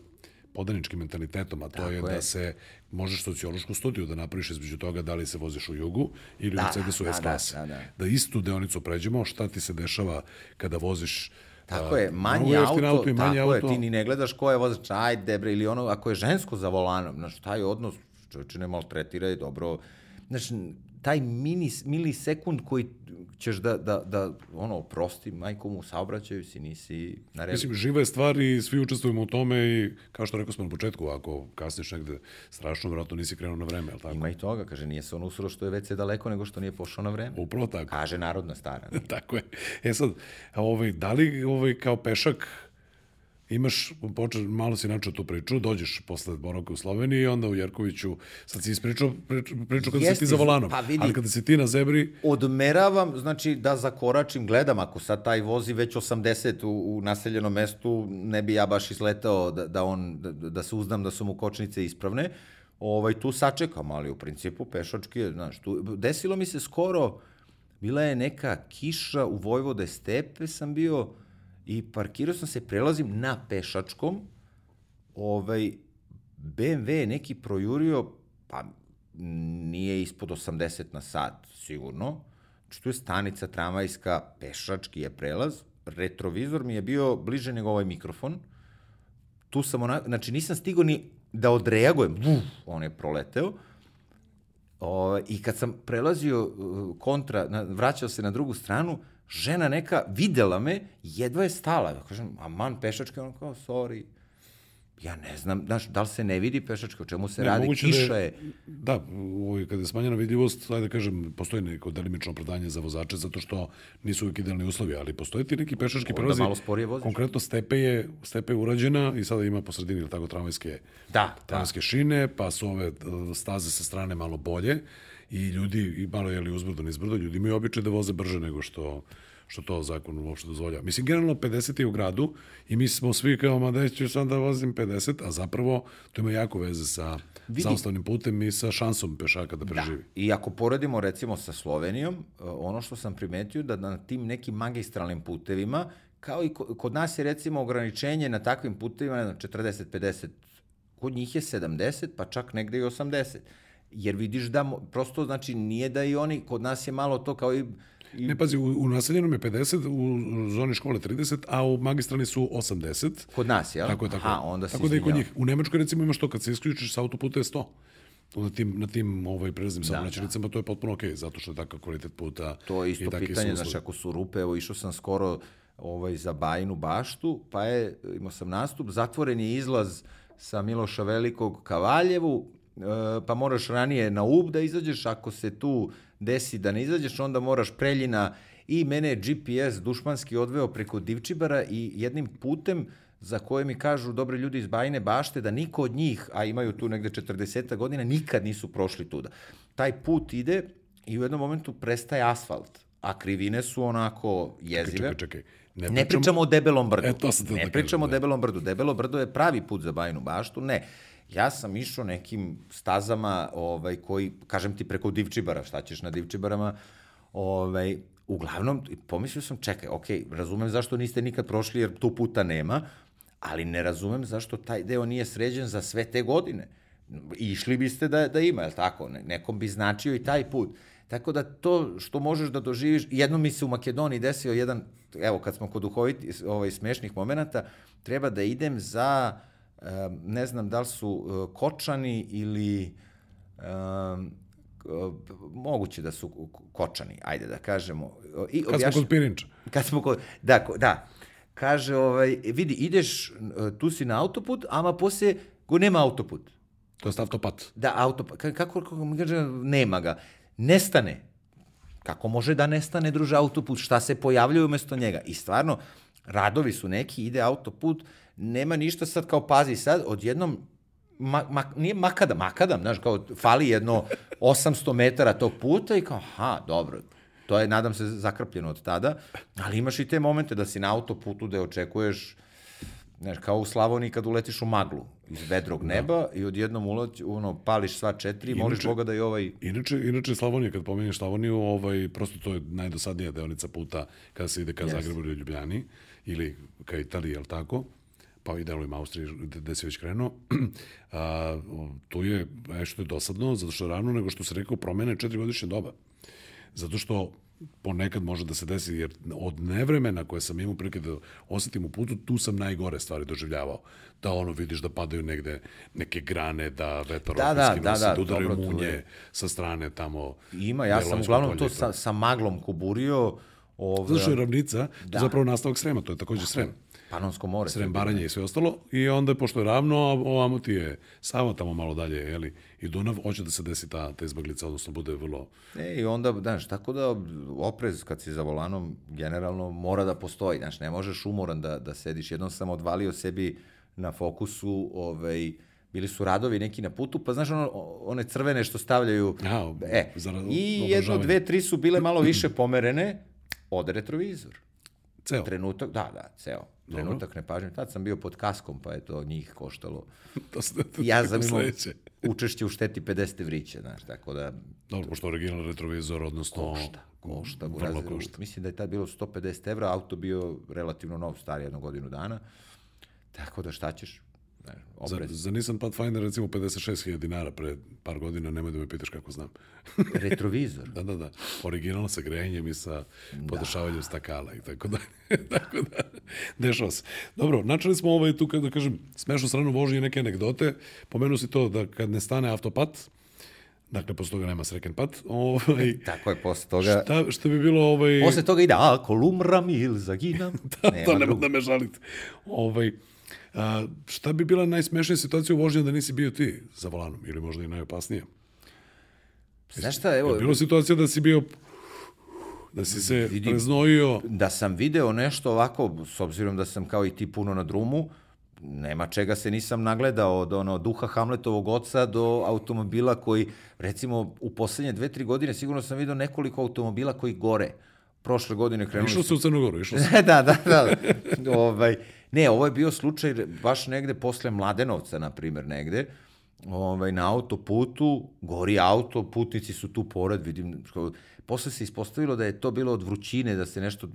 Speaker 1: podaničkim mentalitetom, a to Tako je, je da se možeš sociološku studiju da napraviš između toga da li se voziš u jugu ili da, u Mercedesu da, S klase. Da, da, da. da istu deonicu pređemo, šta ti se dešava kada voziš
Speaker 2: Tako je, manji auto, auto i tako auto. je, ti ni ne gledaš ko je vozač, ajde bre, ili ono, ako je žensko za volanom, znaš, taj odnos, čovječe ne maltretira dobro, znaš, taj mini, milisekund koji ćeš da, da, da ono, prosti majkom u saobraćaju si, nisi na redu.
Speaker 1: Mislim, živa je stvar i svi učestvujemo u tome i kao što rekao smo na početku, ako kasniš negde strašno, vratno nisi krenuo na vreme, ali tako?
Speaker 2: Ima i toga, kaže, nije se on usro što je već se daleko, nego što nije pošao na vreme.
Speaker 1: Upravo tako.
Speaker 2: Kaže narodna stara.
Speaker 1: tako je. E sad, ovaj, da li ovaj, kao pešak imaš, poče, malo si načeo tu priču, dođeš posle boravka u Sloveniji i onda u Jerkoviću, sad si ispričao priču, priču kada Jeste, si ti za volanom, pa vidi, ali kada si ti na zebri...
Speaker 2: Odmeravam, znači da zakoračim, gledam, ako sad taj vozi već 80 u, u naseljenom mestu, ne bi ja baš izletao da, da, on, da, da se uznam da su mu kočnice ispravne, ovaj, tu sačekam, ali u principu pešački je, znaš, tu, desilo mi se skoro, bila je neka kiša u Vojvode stepe, sam bio, i parkirao sam se, prelazim na pešačkom, ovaj, BMW je neki projurio, pa nije ispod 80 na sat, sigurno. Znači, tu je stanica tramvajska, pešački je prelaz, retrovizor mi je bio bliže nego ovaj mikrofon. Tu sam onako, znači nisam stigao ni da odreagujem, uf, on je proleteo. O, I kad sam prelazio uh, kontra, na, vraćao se na drugu stranu, žena neka videla me, jedva je stala. Ja kažem, a man pešačka, on kao, sorry. Ja ne znam, znaš, da li se ne vidi pešačka, o čemu se ne, radi, da kiša da je...
Speaker 1: Da, ovaj, kada je smanjena vidljivost, ajde da kažem, postoji neko delimično opravdanje za vozače, zato što nisu uvijek idealni uslovi, ali postoje ti neki pešački prelazi. Da
Speaker 2: malo sporije voziš.
Speaker 1: Konkretno stepe je, stepe je urađena i sada ima po sredini, ili tako, tramvajske,
Speaker 2: da,
Speaker 1: tramvajske da. šine, pa su ove eh, staze sa strane malo bolje i ljudi, i malo je li uzbrdo, nizbrdo, ljudi imaju običaj da voze brže nego što što to zakon uopšte dozvolja. Mislim, generalno 50 je u gradu i mi smo svi kao, ma da ću sam da vozim 50, a zapravo to ima jako veze sa Vidi. zaustavnim putem i sa šansom pešaka da, da. preživi. Da.
Speaker 2: I ako poredimo recimo sa Slovenijom, e, ono što sam primetio da na tim nekim magistralnim putevima, kao i kod nas je recimo ograničenje na takvim putevima, ne znam, 40-50, kod njih je 70, pa čak negde i 80 jer vidiš da prosto znači nije da i oni kod nas je malo to kao i
Speaker 1: I... Ne, pazi, u, u naseljenom je 50, u zoni škole 30, a u magistralni su 80.
Speaker 2: Kod nas, jel?
Speaker 1: Tako je, tako. Aha, onda tako da i kod njih. U Nemačkoj, recimo, imaš to, kad se isključiš sa autoputa je 100 na tim, na tim ovaj, prelaznim da, saobraćajnicama, da. to je potpuno okej, okay, zato što je takav kvalitet puta.
Speaker 2: To je isto pitanje, znaš, ako su rupe, evo, išao sam skoro ovaj, za Bajinu baštu, pa je, imao sam nastup, zatvoren je izlaz sa Miloša Velikog ka Valjevu, pa moraš ranije na Ub da izađeš, ako se tu desi da ne izađeš, onda moraš Preljina i mene je GPS dušmanski odveo preko Divčibara i jednim putem za koje mi kažu dobri ljudi iz Bajine bašte da niko od njih, a imaju tu negde 40 godina, nikad nisu prošli tuda. Taj put ide i u jednom momentu prestaje asfalt, a krivine su onako jezive.
Speaker 1: Čekaj, čekaj.
Speaker 2: Ne, ne pričamo o debelom brdu.
Speaker 1: E, to sam
Speaker 2: ne
Speaker 1: da
Speaker 2: pričamo
Speaker 1: kažem,
Speaker 2: o
Speaker 1: da.
Speaker 2: debelom brdu. Debelo brdo je pravi put za Bajinu baštu. Ne. Ja sam išao nekim stazama ovaj, koji, kažem ti, preko Divčibara, šta ćeš na Divčibarama, ovaj, uglavnom, pomislio sam, čekaj, ok, razumem zašto niste nikad prošli, jer tu puta nema, ali ne razumem zašto taj deo nije sređen za sve te godine. Išli biste da, da ima, je li tako? Ne- Nekom bi značio i taj put. Tako da to što možeš da doživiš, jedno mi se u Makedoniji desio jedan, evo kad smo kod duhoviti, ovaj, smešnih momenata, treba da idem za, em, ne znam da li su e, kočani ili moguće da su ko- kočani, ajde da kažemo. I
Speaker 1: Kad smo kod Pirinča.
Speaker 2: Kad smo kod... Da, da. Kaže, ovaj, vidi, ideš, e, tu si na autoput, ama poslije go nema autoput.
Speaker 1: To je autopat.
Speaker 2: Da, autoput. Ka- Kako, kako mi kaže, nema ga. Nestane. Kako može da nestane, druže, autoput? Šta se pojavljuje umesto njega? I stvarno, radovi su neki, ide autoput, nema ništa sad kao, pazi sad, odjednom, ma, ma, nije makadam, makadam, znaš, kao, fali jedno 800 metara tog puta i kao, aha, dobro, to je, nadam se, zakrpljeno od tada, ali imaš i te momente da si na autoputu da očekuješ, Znaš, kao u Slavoniji kad uletiš u maglu iz vedrog neba i odjednom ulać, ono, pališ sva četiri i moliš Boga da i ovaj...
Speaker 1: Inače, inače Slavonija, kad pomenješ Slavoniju, ovaj, prosto to je najdosadnija deonica puta kada se ide ka
Speaker 2: Jeste.
Speaker 1: Zagrebu ili Ljubljani, ili ka Italiji, jel tako? Pa i delovima Austrije, gde, si već krenuo, a, tu je nešto je dosadno, zato što ravno nego što se rekao, promene četiri doba. Zato što ponekad može da se desi, jer od nevremena koje sam imao prilike da osetim u putu, tu sam najgore stvari doživljavao. Da ono vidiš da padaju negde neke grane, da vetar
Speaker 2: Da, da, da, da,
Speaker 1: da udaraju
Speaker 2: dobro,
Speaker 1: munje
Speaker 2: je.
Speaker 1: sa strane tamo.
Speaker 2: Ima, ja sam uglavnom to
Speaker 1: i
Speaker 2: sa, sa maglom kuburio. Ove,
Speaker 1: Zato što je ravnica, to je zapravo nastavak Srema, to je takođe Srem.
Speaker 2: Panonsko more.
Speaker 1: Srem Baranje i sve ostalo. I onda, pošto je ravno, a ovamo ti je Sava tamo malo dalje, jeli, i Dunav, hoće da se desi ta, ta izbaglica, odnosno bude vrlo...
Speaker 2: E, i onda, znaš, tako da oprez kad si za volanom, generalno mora da postoji, znaš, ne možeš umoran da, da sediš. Jednom sam odvalio sebi na fokusu, ovaj, bili su radovi neki na putu, pa znaš ono, one crvene što stavljaju,
Speaker 1: A,
Speaker 2: e,
Speaker 1: za
Speaker 2: i jedno, dve, tri su bile malo više pomerene, ode retrovizor.
Speaker 1: Ceo.
Speaker 2: Trenutak, da, da, ceo. Trenutak nepažnje. Tad sam bio pod kaskom, pa je to njih koštalo.
Speaker 1: To se, to
Speaker 2: Ja sam imao
Speaker 1: sledeće.
Speaker 2: učešće u šteti 50 evrića, znaš, tako da
Speaker 1: Dobro, pošto original retrovizor, odnosno...
Speaker 2: košta, košta.
Speaker 1: Vrlo
Speaker 2: Vrlo
Speaker 1: košta.
Speaker 2: Mislim da je tad bilo 150 evra, auto bio relativno nov, star jednu godinu dana. Tako da šta ćeš? Ne,
Speaker 1: Za, za Nissan Pathfinder recimo 56.000 dinara pre par godina, nemoj da me pitaš kako znam.
Speaker 2: Retrovizor.
Speaker 1: Da, da, da. Original sa grejanjem i sa podešavanjem stakala i tako dalje. tako da, dešava se. Dobro, načeli smo ovaj tu, kada kažem, smešnu stranu vožnje neke anegdote. Pomenuo si to da kad ne stane autopat, dakle, posle toga nema sreken pat, ovaj,
Speaker 2: Tako je, posle toga...
Speaker 1: šta, šta bi bilo ovaj...
Speaker 2: Posle toga ide, ako lumram ili zaginam.
Speaker 1: da,
Speaker 2: Nema
Speaker 1: to nema da me žalite. Ovaj, a, šta bi bila najsmešnija situacija u vožnji da nisi bio ti za volanom? Ili možda i najopasnija?
Speaker 2: Znaš šta,
Speaker 1: Je
Speaker 2: evo,
Speaker 1: li bilo situacija da si bio da si se
Speaker 2: Vidi-
Speaker 1: preznojio
Speaker 2: da sam video nešto ovako, s obzirom da sam kao i ti puno na drumu, nema čega se nisam nagledao od ono duha Hamletovog oca do automobila koji, recimo, u poslednje dve, tri godine sigurno sam video nekoliko automobila koji gore. Prošle godine krenuli
Speaker 1: Išao se u Crnogoru, išao se.
Speaker 2: da, da, da. ovaj, ne, ovo je bio slučaj baš negde posle Mladenovca, na primjer, negde. Ovaj, na autoputu, gori auto, putnici su tu pored, vidim, što- posle se ispostavilo da je to bilo od vrućine, da se nešto...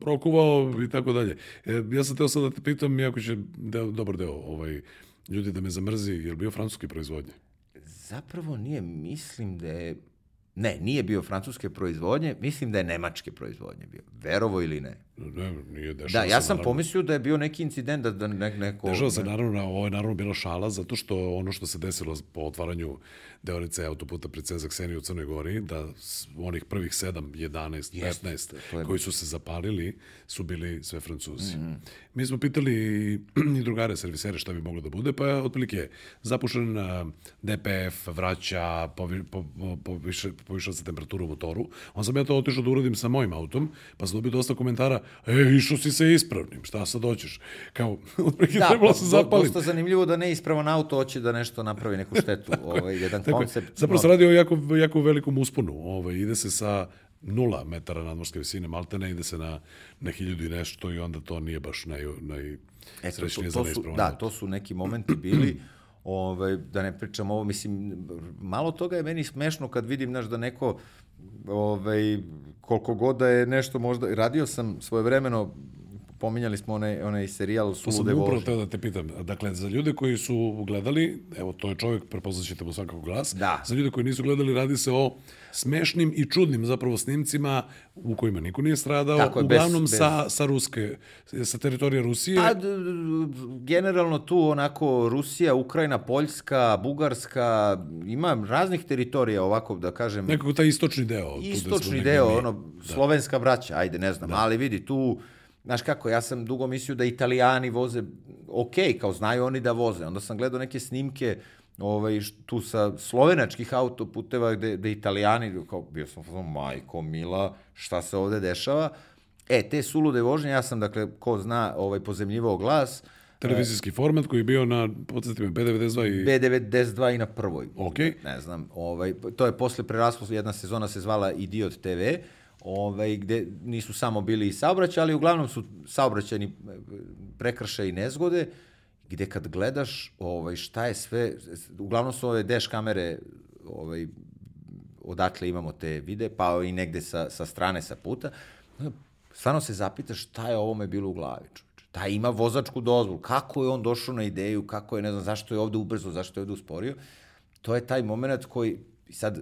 Speaker 1: prokuvao i tako dalje. E, ja sam teo sad da te pitam, iako će deo, dobar deo ovaj, ljudi da me zamrzi, je li bio francuski proizvodnje?
Speaker 2: Zapravo nije, mislim da je... Ne, nije bio francuske proizvodnje, mislim da je nemačke proizvodnje bio. Verovo ili ne.
Speaker 1: Ne, nije dešava
Speaker 2: Da, ja sam
Speaker 1: naravno.
Speaker 2: pomislio da je bio neki incident da, da ne, neko...
Speaker 1: Dešava se naravno, ovo je naravno bila šala, zato što ono što se desilo po otvaranju deonice autoputa pred Cezak Seni u Crnoj Gori, da onih prvih 7, 11,
Speaker 2: Jeste,
Speaker 1: 15
Speaker 2: to je-
Speaker 1: koji su se zapalili su bili sve Francuzi.
Speaker 2: Mhm.
Speaker 1: Mi smo pitali i drugare servisere šta bi moglo da bude, pa je otprilike zapušen DPF, vraća, povi, po, po, poviše, povišava se temperatura u motoru. On sam ja to otišao da uradim sa mojim autom, pa sam dobio dosta komentara, e, išao si sa ispravnim, šta sad hoćeš? Kao, otprilike
Speaker 2: Da,
Speaker 1: trebalo se zapalim.
Speaker 2: dosta zanimljivo da neispravan auto hoće da nešto napravi, neku štetu. ovaj, jedan
Speaker 1: Tako je.
Speaker 2: koncept.
Speaker 1: Zapravo se radi o jako, jako velikom usponu. Ovaj, ide se sa nula metara nadmorske visine Maltene, ide se na, na hiljadu i nešto i onda to nije baš naj, naj
Speaker 2: Eto, to,
Speaker 1: za
Speaker 2: to su, da,
Speaker 1: auto.
Speaker 2: to su neki momenti bili, ovaj, da ne pričam ovo, mislim, malo toga je meni smešno kad vidim, znaš, da neko, ovaj, koliko god da je nešto možda, radio sam svojevremeno, pominjali smo onaj, onaj serijal
Speaker 1: To sam
Speaker 2: Sulude
Speaker 1: upravo
Speaker 2: vožnje.
Speaker 1: teo da te pitam. Dakle, za ljude koji su gledali, evo, to je čovjek, prepoznaćete mu svakako glas.
Speaker 2: Da.
Speaker 1: Za ljude koji nisu gledali, radi se o smešnim i čudnim zapravo snimcima u kojima niko nije stradao,
Speaker 2: Tako je, bez-
Speaker 1: uglavnom
Speaker 2: bez-
Speaker 1: sa, sa Ruske, sa teritorije Rusije.
Speaker 2: Pa, generalno tu onako Rusija, Ukrajina, Poljska, Bugarska, ima raznih teritorija ovako da kažem.
Speaker 1: Nekako taj istočni deo.
Speaker 2: Istočni deo, ono, slovenska braća, ajde, ne znam, ali vidi, tu, znaš kako, ja sam dugo mislio da italijani voze, ok, kao znaju oni da voze, onda sam gledao neke snimke, ovaj, tu sa slovenačkih autoputeva gde, gde italijani, kao, bio sam, majko, mila, šta se ovde dešava? E, te sulude vožnje, ja sam, dakle, ko zna, ovaj, pozemljivao glas,
Speaker 1: Televizijski format koji je bio na, podsjeti me, B92 i...
Speaker 2: B92 i na prvoj.
Speaker 1: Ok.
Speaker 2: Ne znam, ovaj, to je posle preraslo, jedna sezona se zvala Idiot TV, ovaj, gde nisu samo bili i saobraćaj, ali uglavnom su saobraćajni e, prekršaj i nezgode, gde kad gledaš ovaj, šta je sve, uglavnom su ove deš kamere ovaj, odakle imamo te vide, pa i negde sa, sa strane, sa puta, stvarno se zapitaš šta je ovome bilo u glavi. Taj ima vozačku dozvolu, kako je on došao na ideju, kako je, ne znam, zašto je ovde ubrzo, zašto je ovde usporio. To je taj moment koji, i sad,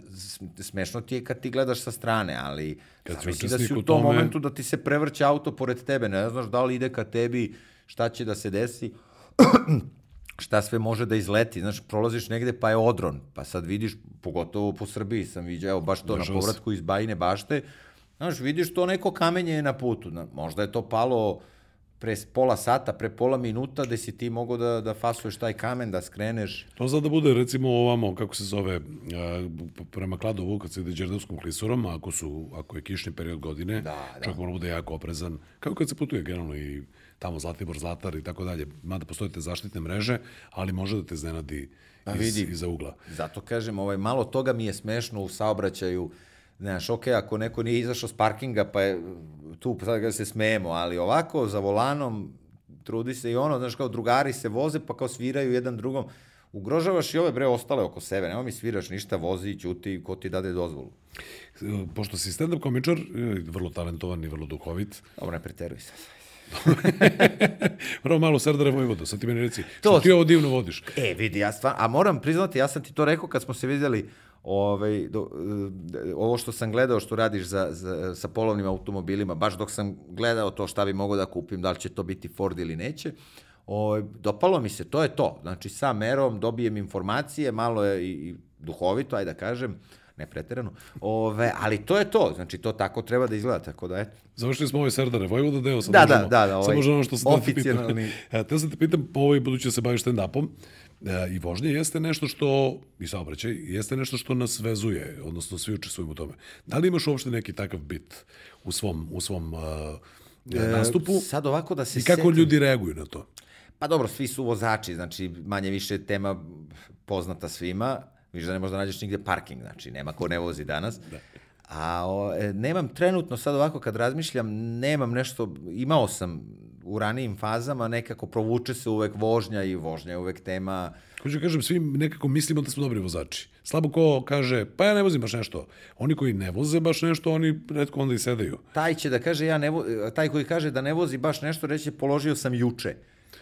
Speaker 2: smešno ti je kad ti gledaš sa strane, ali
Speaker 1: Kad
Speaker 2: zamisli da si u tom
Speaker 1: tome-
Speaker 2: momentu da ti se prevrće auto pored tebe, ne znaš da li ide ka tebi, šta će da se desi, šta sve može da izleti. Znaš, prolaziš negde pa je odron, pa sad vidiš, pogotovo po Srbiji sam vidio, evo baš to na
Speaker 1: Dešava se.
Speaker 2: povratku iz Bajine bašte, znaš, vidiš to neko kamenje je na putu. Na, možda je to palo pre pola sata, pre pola minuta, gde si ti mogao da, da fasuješ taj kamen, da skreneš.
Speaker 1: To sad da bude recimo ovamo, kako se zove, a, prema Kladovu, kad se ide Đerdavskom klisorom, ako, su, ako je kišni period godine,
Speaker 2: Da, da.
Speaker 1: čovjek mora da bude jako oprezan. Kao kad se putuje generalno i tamo Zlatibor, Zlatar i tako dalje. Mada postoje te zaštitne mreže, ali može da te znenadi iz,
Speaker 2: vidi.
Speaker 1: iza ugla.
Speaker 2: Zato kažem, ovaj, malo toga mi je smešno u saobraćaju. Znaš, ok, ako neko nije izašao s parkinga, pa je tu sad ga se smejemo, ali ovako, za volanom, trudi se i ono, znaš, kao drugari se voze, pa kao sviraju jedan drugom. Ugrožavaš i ove bre ostale oko sebe, nema mi sviraš ništa, vozi ćuti, ko ti dade dozvolu.
Speaker 1: Pošto si stand-up komičar, e, vrlo talentovan i vrlo duhovit,
Speaker 2: Dobro, ne preteruj se.
Speaker 1: Prvo malo Serdare Vojvodo, sad ti meni reci,
Speaker 2: To-
Speaker 1: što ti ovo divno vodiš?
Speaker 2: E, vidi, ja stvarno, a moram priznati, ja sam ti to rekao kad smo se vidjeli, ovaj, do, e, ovo što sam gledao što radiš za, za, sa polovnim automobilima, baš dok sam gledao to šta bi mogao da kupim, da li će to biti Ford ili neće, ovaj, dopalo mi se, to je to. Znači, sa merom dobijem informacije, malo je i, i duhovito, ajde da kažem, ne preterano, ove, ali to je to, znači to tako treba da izgleda, tako da eto.
Speaker 1: Završili smo ovaj Serdare Vojvoda deo, sad
Speaker 2: Da, da,
Speaker 1: možemo,
Speaker 2: da, da, ovaj
Speaker 1: sad možemo ono što sam
Speaker 2: oficijalni-
Speaker 1: Te Teo sam te pitam, po ovoj budući da se baviš stand-upom, i vožnje jeste nešto što, i saobraćaj, jeste nešto što nas vezuje, odnosno svi učestvujemo u tome. Da li imaš uopšte neki takav bit u svom, u svom uh, nastupu
Speaker 2: Sad ovako da se
Speaker 1: i kako
Speaker 2: setim-
Speaker 1: ljudi reaguju na to?
Speaker 2: Pa dobro, svi su vozači, znači manje više tema poznata svima. Viš da ne možda nađeš nigde parking, znači nema ko ne vozi danas. Da. A o, e, nemam trenutno sad ovako kad razmišljam, nemam nešto, imao sam u ranijim fazama, nekako provuče se uvek vožnja i vožnja je uvek tema.
Speaker 1: Hoću da kažem, svi nekako mislimo da smo dobri vozači. Slabo ko kaže, pa ja ne vozim baš nešto. Oni koji ne voze baš nešto, oni redko onda i sedaju.
Speaker 2: Taj će da kaže, ja ne vo, taj koji kaže da ne vozi baš nešto, reće položio sam juče.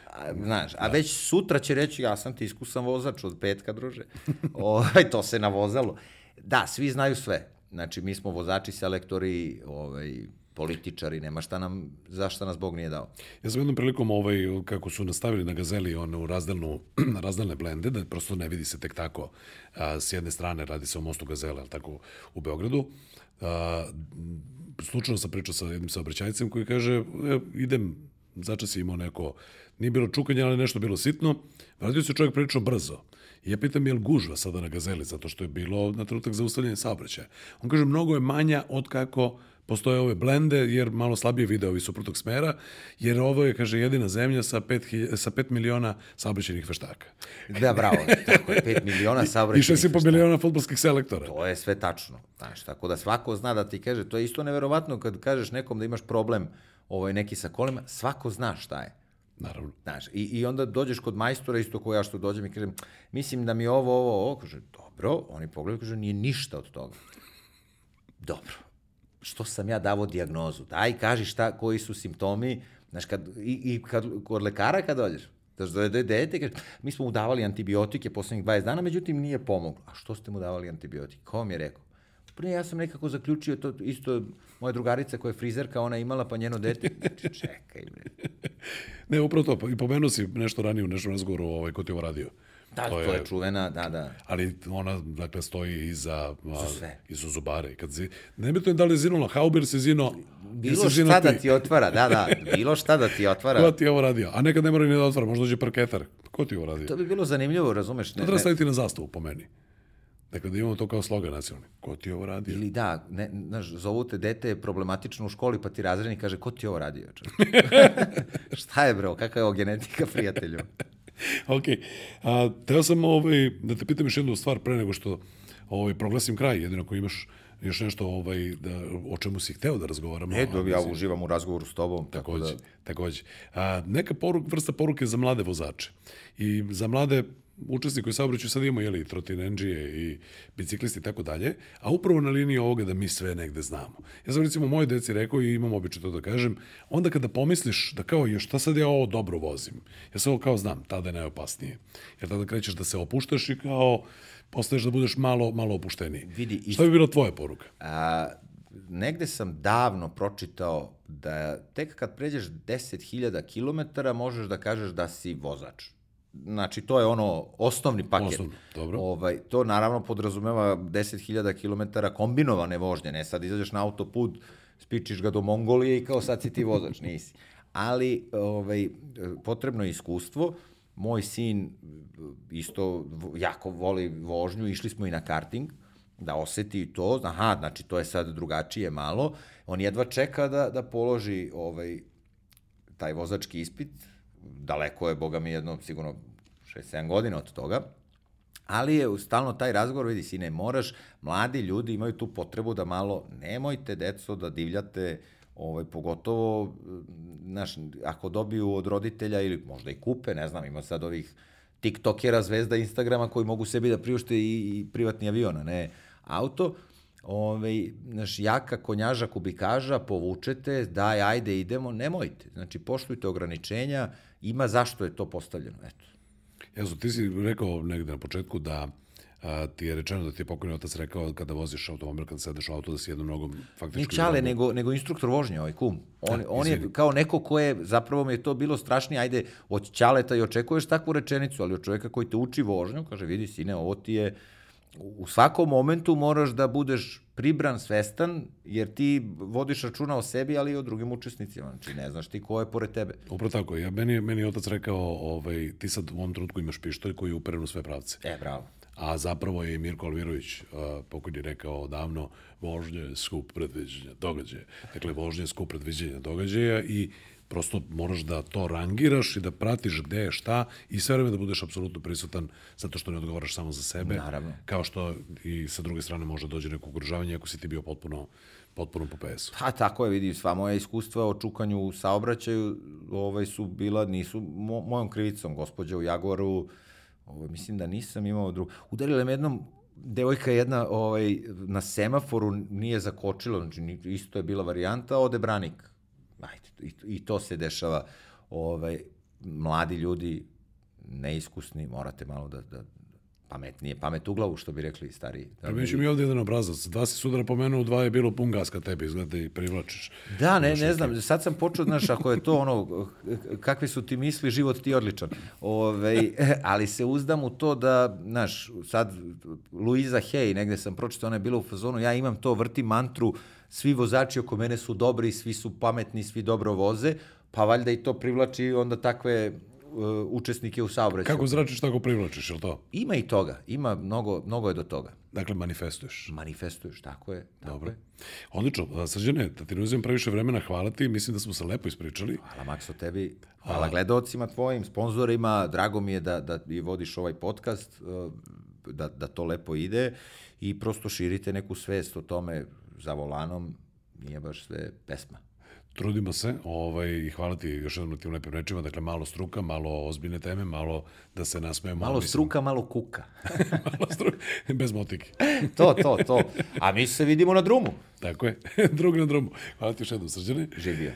Speaker 2: A, znaš, a već sutra će reći, ja sam ti iskusan vozač od petka, druže. ovaj, to se navozalo. Da, svi znaju sve. Znači, mi smo vozači, selektori, ovaj, političari, nema šta nam, zašto nas Bog nije dao.
Speaker 1: Ja sam jednom prilikom, ovaj, kako su nastavili na gazeli onu razdelnu, razdelne blende, da prosto ne vidi se tek tako. A, s jedne strane radi se o mostu gazele, ali tako u Beogradu. A, slučajno sam pričao sa jednim saobraćajcem koji kaže, e, idem, začas je imao neko, nije bilo čukanje, ali nešto bilo sitno. Vratio se čovjek prilično brzo. I ja pitam je li gužva sada na gazeli, zato što je bilo na trenutak zaustavljanje saobraćaja. On kaže, mnogo je manja od kako postoje ove blende, jer malo slabije vide ovi suprotnog smera, jer ovo je, kaže, jedina zemlja sa 5, sa 5 miliona saobraćenih veštaka.
Speaker 2: Da, bravo, tako je, 5 miliona saobraćenih
Speaker 1: I 6,5 miliona futbolskih selektora.
Speaker 2: To je sve tačno. Znaš, tako da svako zna da ti kaže, to je isto neverovatno kad kažeš nekom da imaš problem ovaj, neki sa kolima, svako zna šta je.
Speaker 1: Naravno.
Speaker 2: Znaš, i, i onda dođeš kod majstora, isto ko ja što dođem i kažem, mislim da mi ovo, ovo, ovo, kaže, dobro, oni pogledaju, kaže, nije ništa od toga. Dobro, što sam ja davo dijagnozu? Daj, kaži šta, koji su simptomi, znaš, kad, i, i kad, kod lekara kad dođeš, što je dete, kaže, mi smo mu davali antibiotike poslednjih 20 dana, međutim nije pomoglo. A što ste mu davali antibiotike? Ko vam je rekao? Pa ja sam nekako zaključio to isto moja drugarica koja je frizerka, ona imala pa njeno dete. Znači, čekaj bre.
Speaker 1: Ne, upravo to, i pomenuo si nešto ranije u nešom razgovoru ovaj, ko ti ovo radio.
Speaker 2: Da, to, to je, je čuvena, da, da.
Speaker 1: Ali ona, dakle, stoji iza,
Speaker 2: za sve.
Speaker 1: iza zubare. Kad zi, ne bi to da li je zinula hauber se zino...
Speaker 2: Bilo šta da ti. da ti otvara, da, da, bilo šta da ti otvara.
Speaker 1: Ko ti je ovo radio? A nekad ne mora ni da otvara, možda dođe parketar. Ko ti je ovo radio?
Speaker 2: To bi bilo zanimljivo, razumeš?
Speaker 1: Ne, to treba staviti na zastavu, po meni. Dakle, da imamo to kao slogan nacionalni. Ko ti je ovo radio?
Speaker 2: Ili da, ne, znaš, zovu te dete je problematično u školi, pa ti razrednik kaže, ko ti je ovo radio? Šta je, bro, kakva je ovo genetika, prijatelju?
Speaker 1: ok. A, teo sam ovaj, da te pitam još jednu stvar pre nego što ovaj, proglasim kraj, jedino ako imaš još nešto ovaj, da, o čemu si hteo da razgovaramo.
Speaker 2: Ne, da, ja uživam u razgovoru s tobom.
Speaker 1: Takođe,
Speaker 2: tako da...
Speaker 1: takođe. A, neka poruk, vrsta poruke za mlade vozače i za mlade učesniku u saobraćaju sad imamo jeli, trotinenđije i biciklisti i tako dalje, a upravo na liniji ovoga da mi sve negde znamo. Ja sam recimo moje deci rekao i imam običaj to da kažem, onda kada pomisliš da kao je šta sad ja ovo dobro vozim, ja se ovo kao znam, tada je najopasnije. Jer tada krećeš da se opuštaš i kao postaješ da budeš malo, malo opušteniji.
Speaker 2: Vidi,
Speaker 1: ist... Šta bi bila tvoja poruka?
Speaker 2: A, negde sam davno pročitao da tek kad pređeš 10.000 km možeš da kažeš da si vozač. Znači, to je ono osnovni paket.
Speaker 1: Osnovno, dobro.
Speaker 2: Ovaj, to naravno podrazumeva 10.000 km kombinovane vožnje, ne sad izađeš na autoput, spičiš ga do Mongolije i kao sad si ti vozač, nisi. Ali ovaj, potrebno je iskustvo, moj sin isto jako voli vožnju, išli smo i na karting, da oseti to, aha, znači to je sad drugačije malo, on jedva čeka da, da položi ovaj, taj vozački ispit, daleko je, boga mi, jedno, sigurno 6-7 godina od toga, ali je stalno taj razgovor, vidi, sine, moraš, mladi ljudi imaju tu potrebu da malo, nemojte, deco, da divljate, ovaj, pogotovo, znaš, ako dobiju od roditelja ili možda i kupe, ne znam, ima sad ovih tiktokera, zvezda Instagrama koji mogu sebi da priušte i, i privatni avion, a ne auto, ovaj, znaš, jaka konjaža kubikaža, povučete, daj, ajde, idemo, nemojte. Znači, poštujte ograničenja, ima zašto je to postavljeno, eto.
Speaker 1: Jesu, ti si rekao negde na početku da a, ti je rečeno da ti je pokojni otac rekao kada voziš automobil, kada sedeš u auto, da si jednom nogom faktički...
Speaker 2: Ni čale, nego, nego instruktor vožnje, ovaj kum. On, da, on je kao neko ko je, zapravo mi je to bilo strašnije, ajde, od ćaleta i očekuješ takvu rečenicu, ali od čoveka koji te uči vožnju, kaže, vidi, sine, ovo ti je u svakom momentu moraš da budeš pribran, svestan, jer ti vodiš računa o sebi, ali i o drugim učesnicima. Znači, ne znaš ti ko je pored tebe.
Speaker 1: Upravo tako. Ja, meni, meni je otac rekao, ovaj, ti sad u ovom trenutku imaš pištolj koji je uperen u sve pravce.
Speaker 2: E, bravo.
Speaker 1: A zapravo je Mirko Alvirović, uh, pokojni rekao davno, vožnje je skup predviđenja događaja. Dakle, vožnje je skup predviđenja događaja i prosto moraš da to rangiraš i da pratiš gde je šta i sve vreme da budeš apsolutno prisutan zato što ne odgovaraš samo za sebe.
Speaker 2: Naravno.
Speaker 1: Kao što i sa druge strane može dođe neko ugrožavanje ako si ti bio potpuno potpuno po PS-u.
Speaker 2: Pa tako je, vidi, sva moja iskustva o čukanju u saobraćaju ovaj, su bila, nisu mo, mojom krivicom, gospođa u Jagoru, ovaj, mislim da nisam imao drug... Udarila me jednom devojka jedna ovaj, na semaforu nije zakočila, znači isto je bila varijanta, ode branik ajde, i, i to se dešava, ovaj, mladi ljudi, neiskusni, morate malo da, da pametnije, pamet u glavu, što bi rekli stari. Da,
Speaker 1: Primeću mi ovde jedan obrazac. Dva si sudara pomenuo, dva je bilo pun gas kad tebi izgleda i privlačiš.
Speaker 2: Da, ne, ne znam, sad sam počeo, znaš, ako je to ono, kakve su ti misli, život ti je odličan. Ove, ali se uzdam u to da, znaš, sad Luisa Hay, negde sam pročitao, ona je bila u fazonu, ja imam to, vrtim mantru, svi vozači oko mene su dobri, svi su pametni, svi dobro voze, pa valjda i to privlači onda takve uh, učesnike u saobraćaju.
Speaker 1: Kako zračiš, tako privlačiš, je li to?
Speaker 2: Ima i toga, ima mnogo, mnogo je do toga.
Speaker 1: Dakle, manifestuješ.
Speaker 2: Manifestuješ, tako je. Tako
Speaker 1: Dobro.
Speaker 2: Je.
Speaker 1: Odlično. A, Srđane, da ti ne uzem previše vremena, hvala ti. Mislim da smo se lepo ispričali.
Speaker 2: Hvala Makso tebi, hvala gledalcima tvojim, sponzorima, drago mi je da, da i vodiš ovaj podcast, uh, da, da to lepo ide i prosto širite neku svest o tome za volanom, nije baš sve pesma.
Speaker 1: Trudimo se ovaj, i hvala ti još jednom na tim lepim rečima. Dakle, malo struka, malo ozbiljne teme, malo da se nasmejemo.
Speaker 2: Malo
Speaker 1: mislim-
Speaker 2: struka, malo kuka.
Speaker 1: malo struka, bez motike.
Speaker 2: to, to, to. A mi se vidimo na drumu.
Speaker 1: Tako je, drug na drumu. Hvala ti još jednom, Srđane.
Speaker 2: Živio.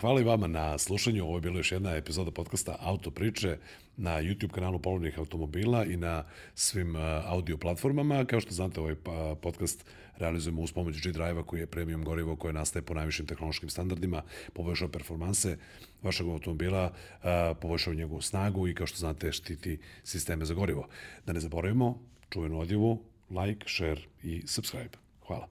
Speaker 1: Hvala i vama na slušanju. Ovo je bila još jedna epizoda podcasta Auto priče na YouTube kanalu Polovnih automobila i na svim audio platformama. Kao što znate, ovaj pa, podcast realizujemo uz pomoć G-Drive-a koji je premium gorivo koje nastaje po najvišim tehnološkim standardima, poboljšava performanse vašeg automobila, poboljšava njegovu snagu i kao što znate štiti sisteme za gorivo. Da ne zaboravimo, čuvenu odjevu, like, share i subscribe. Hvala.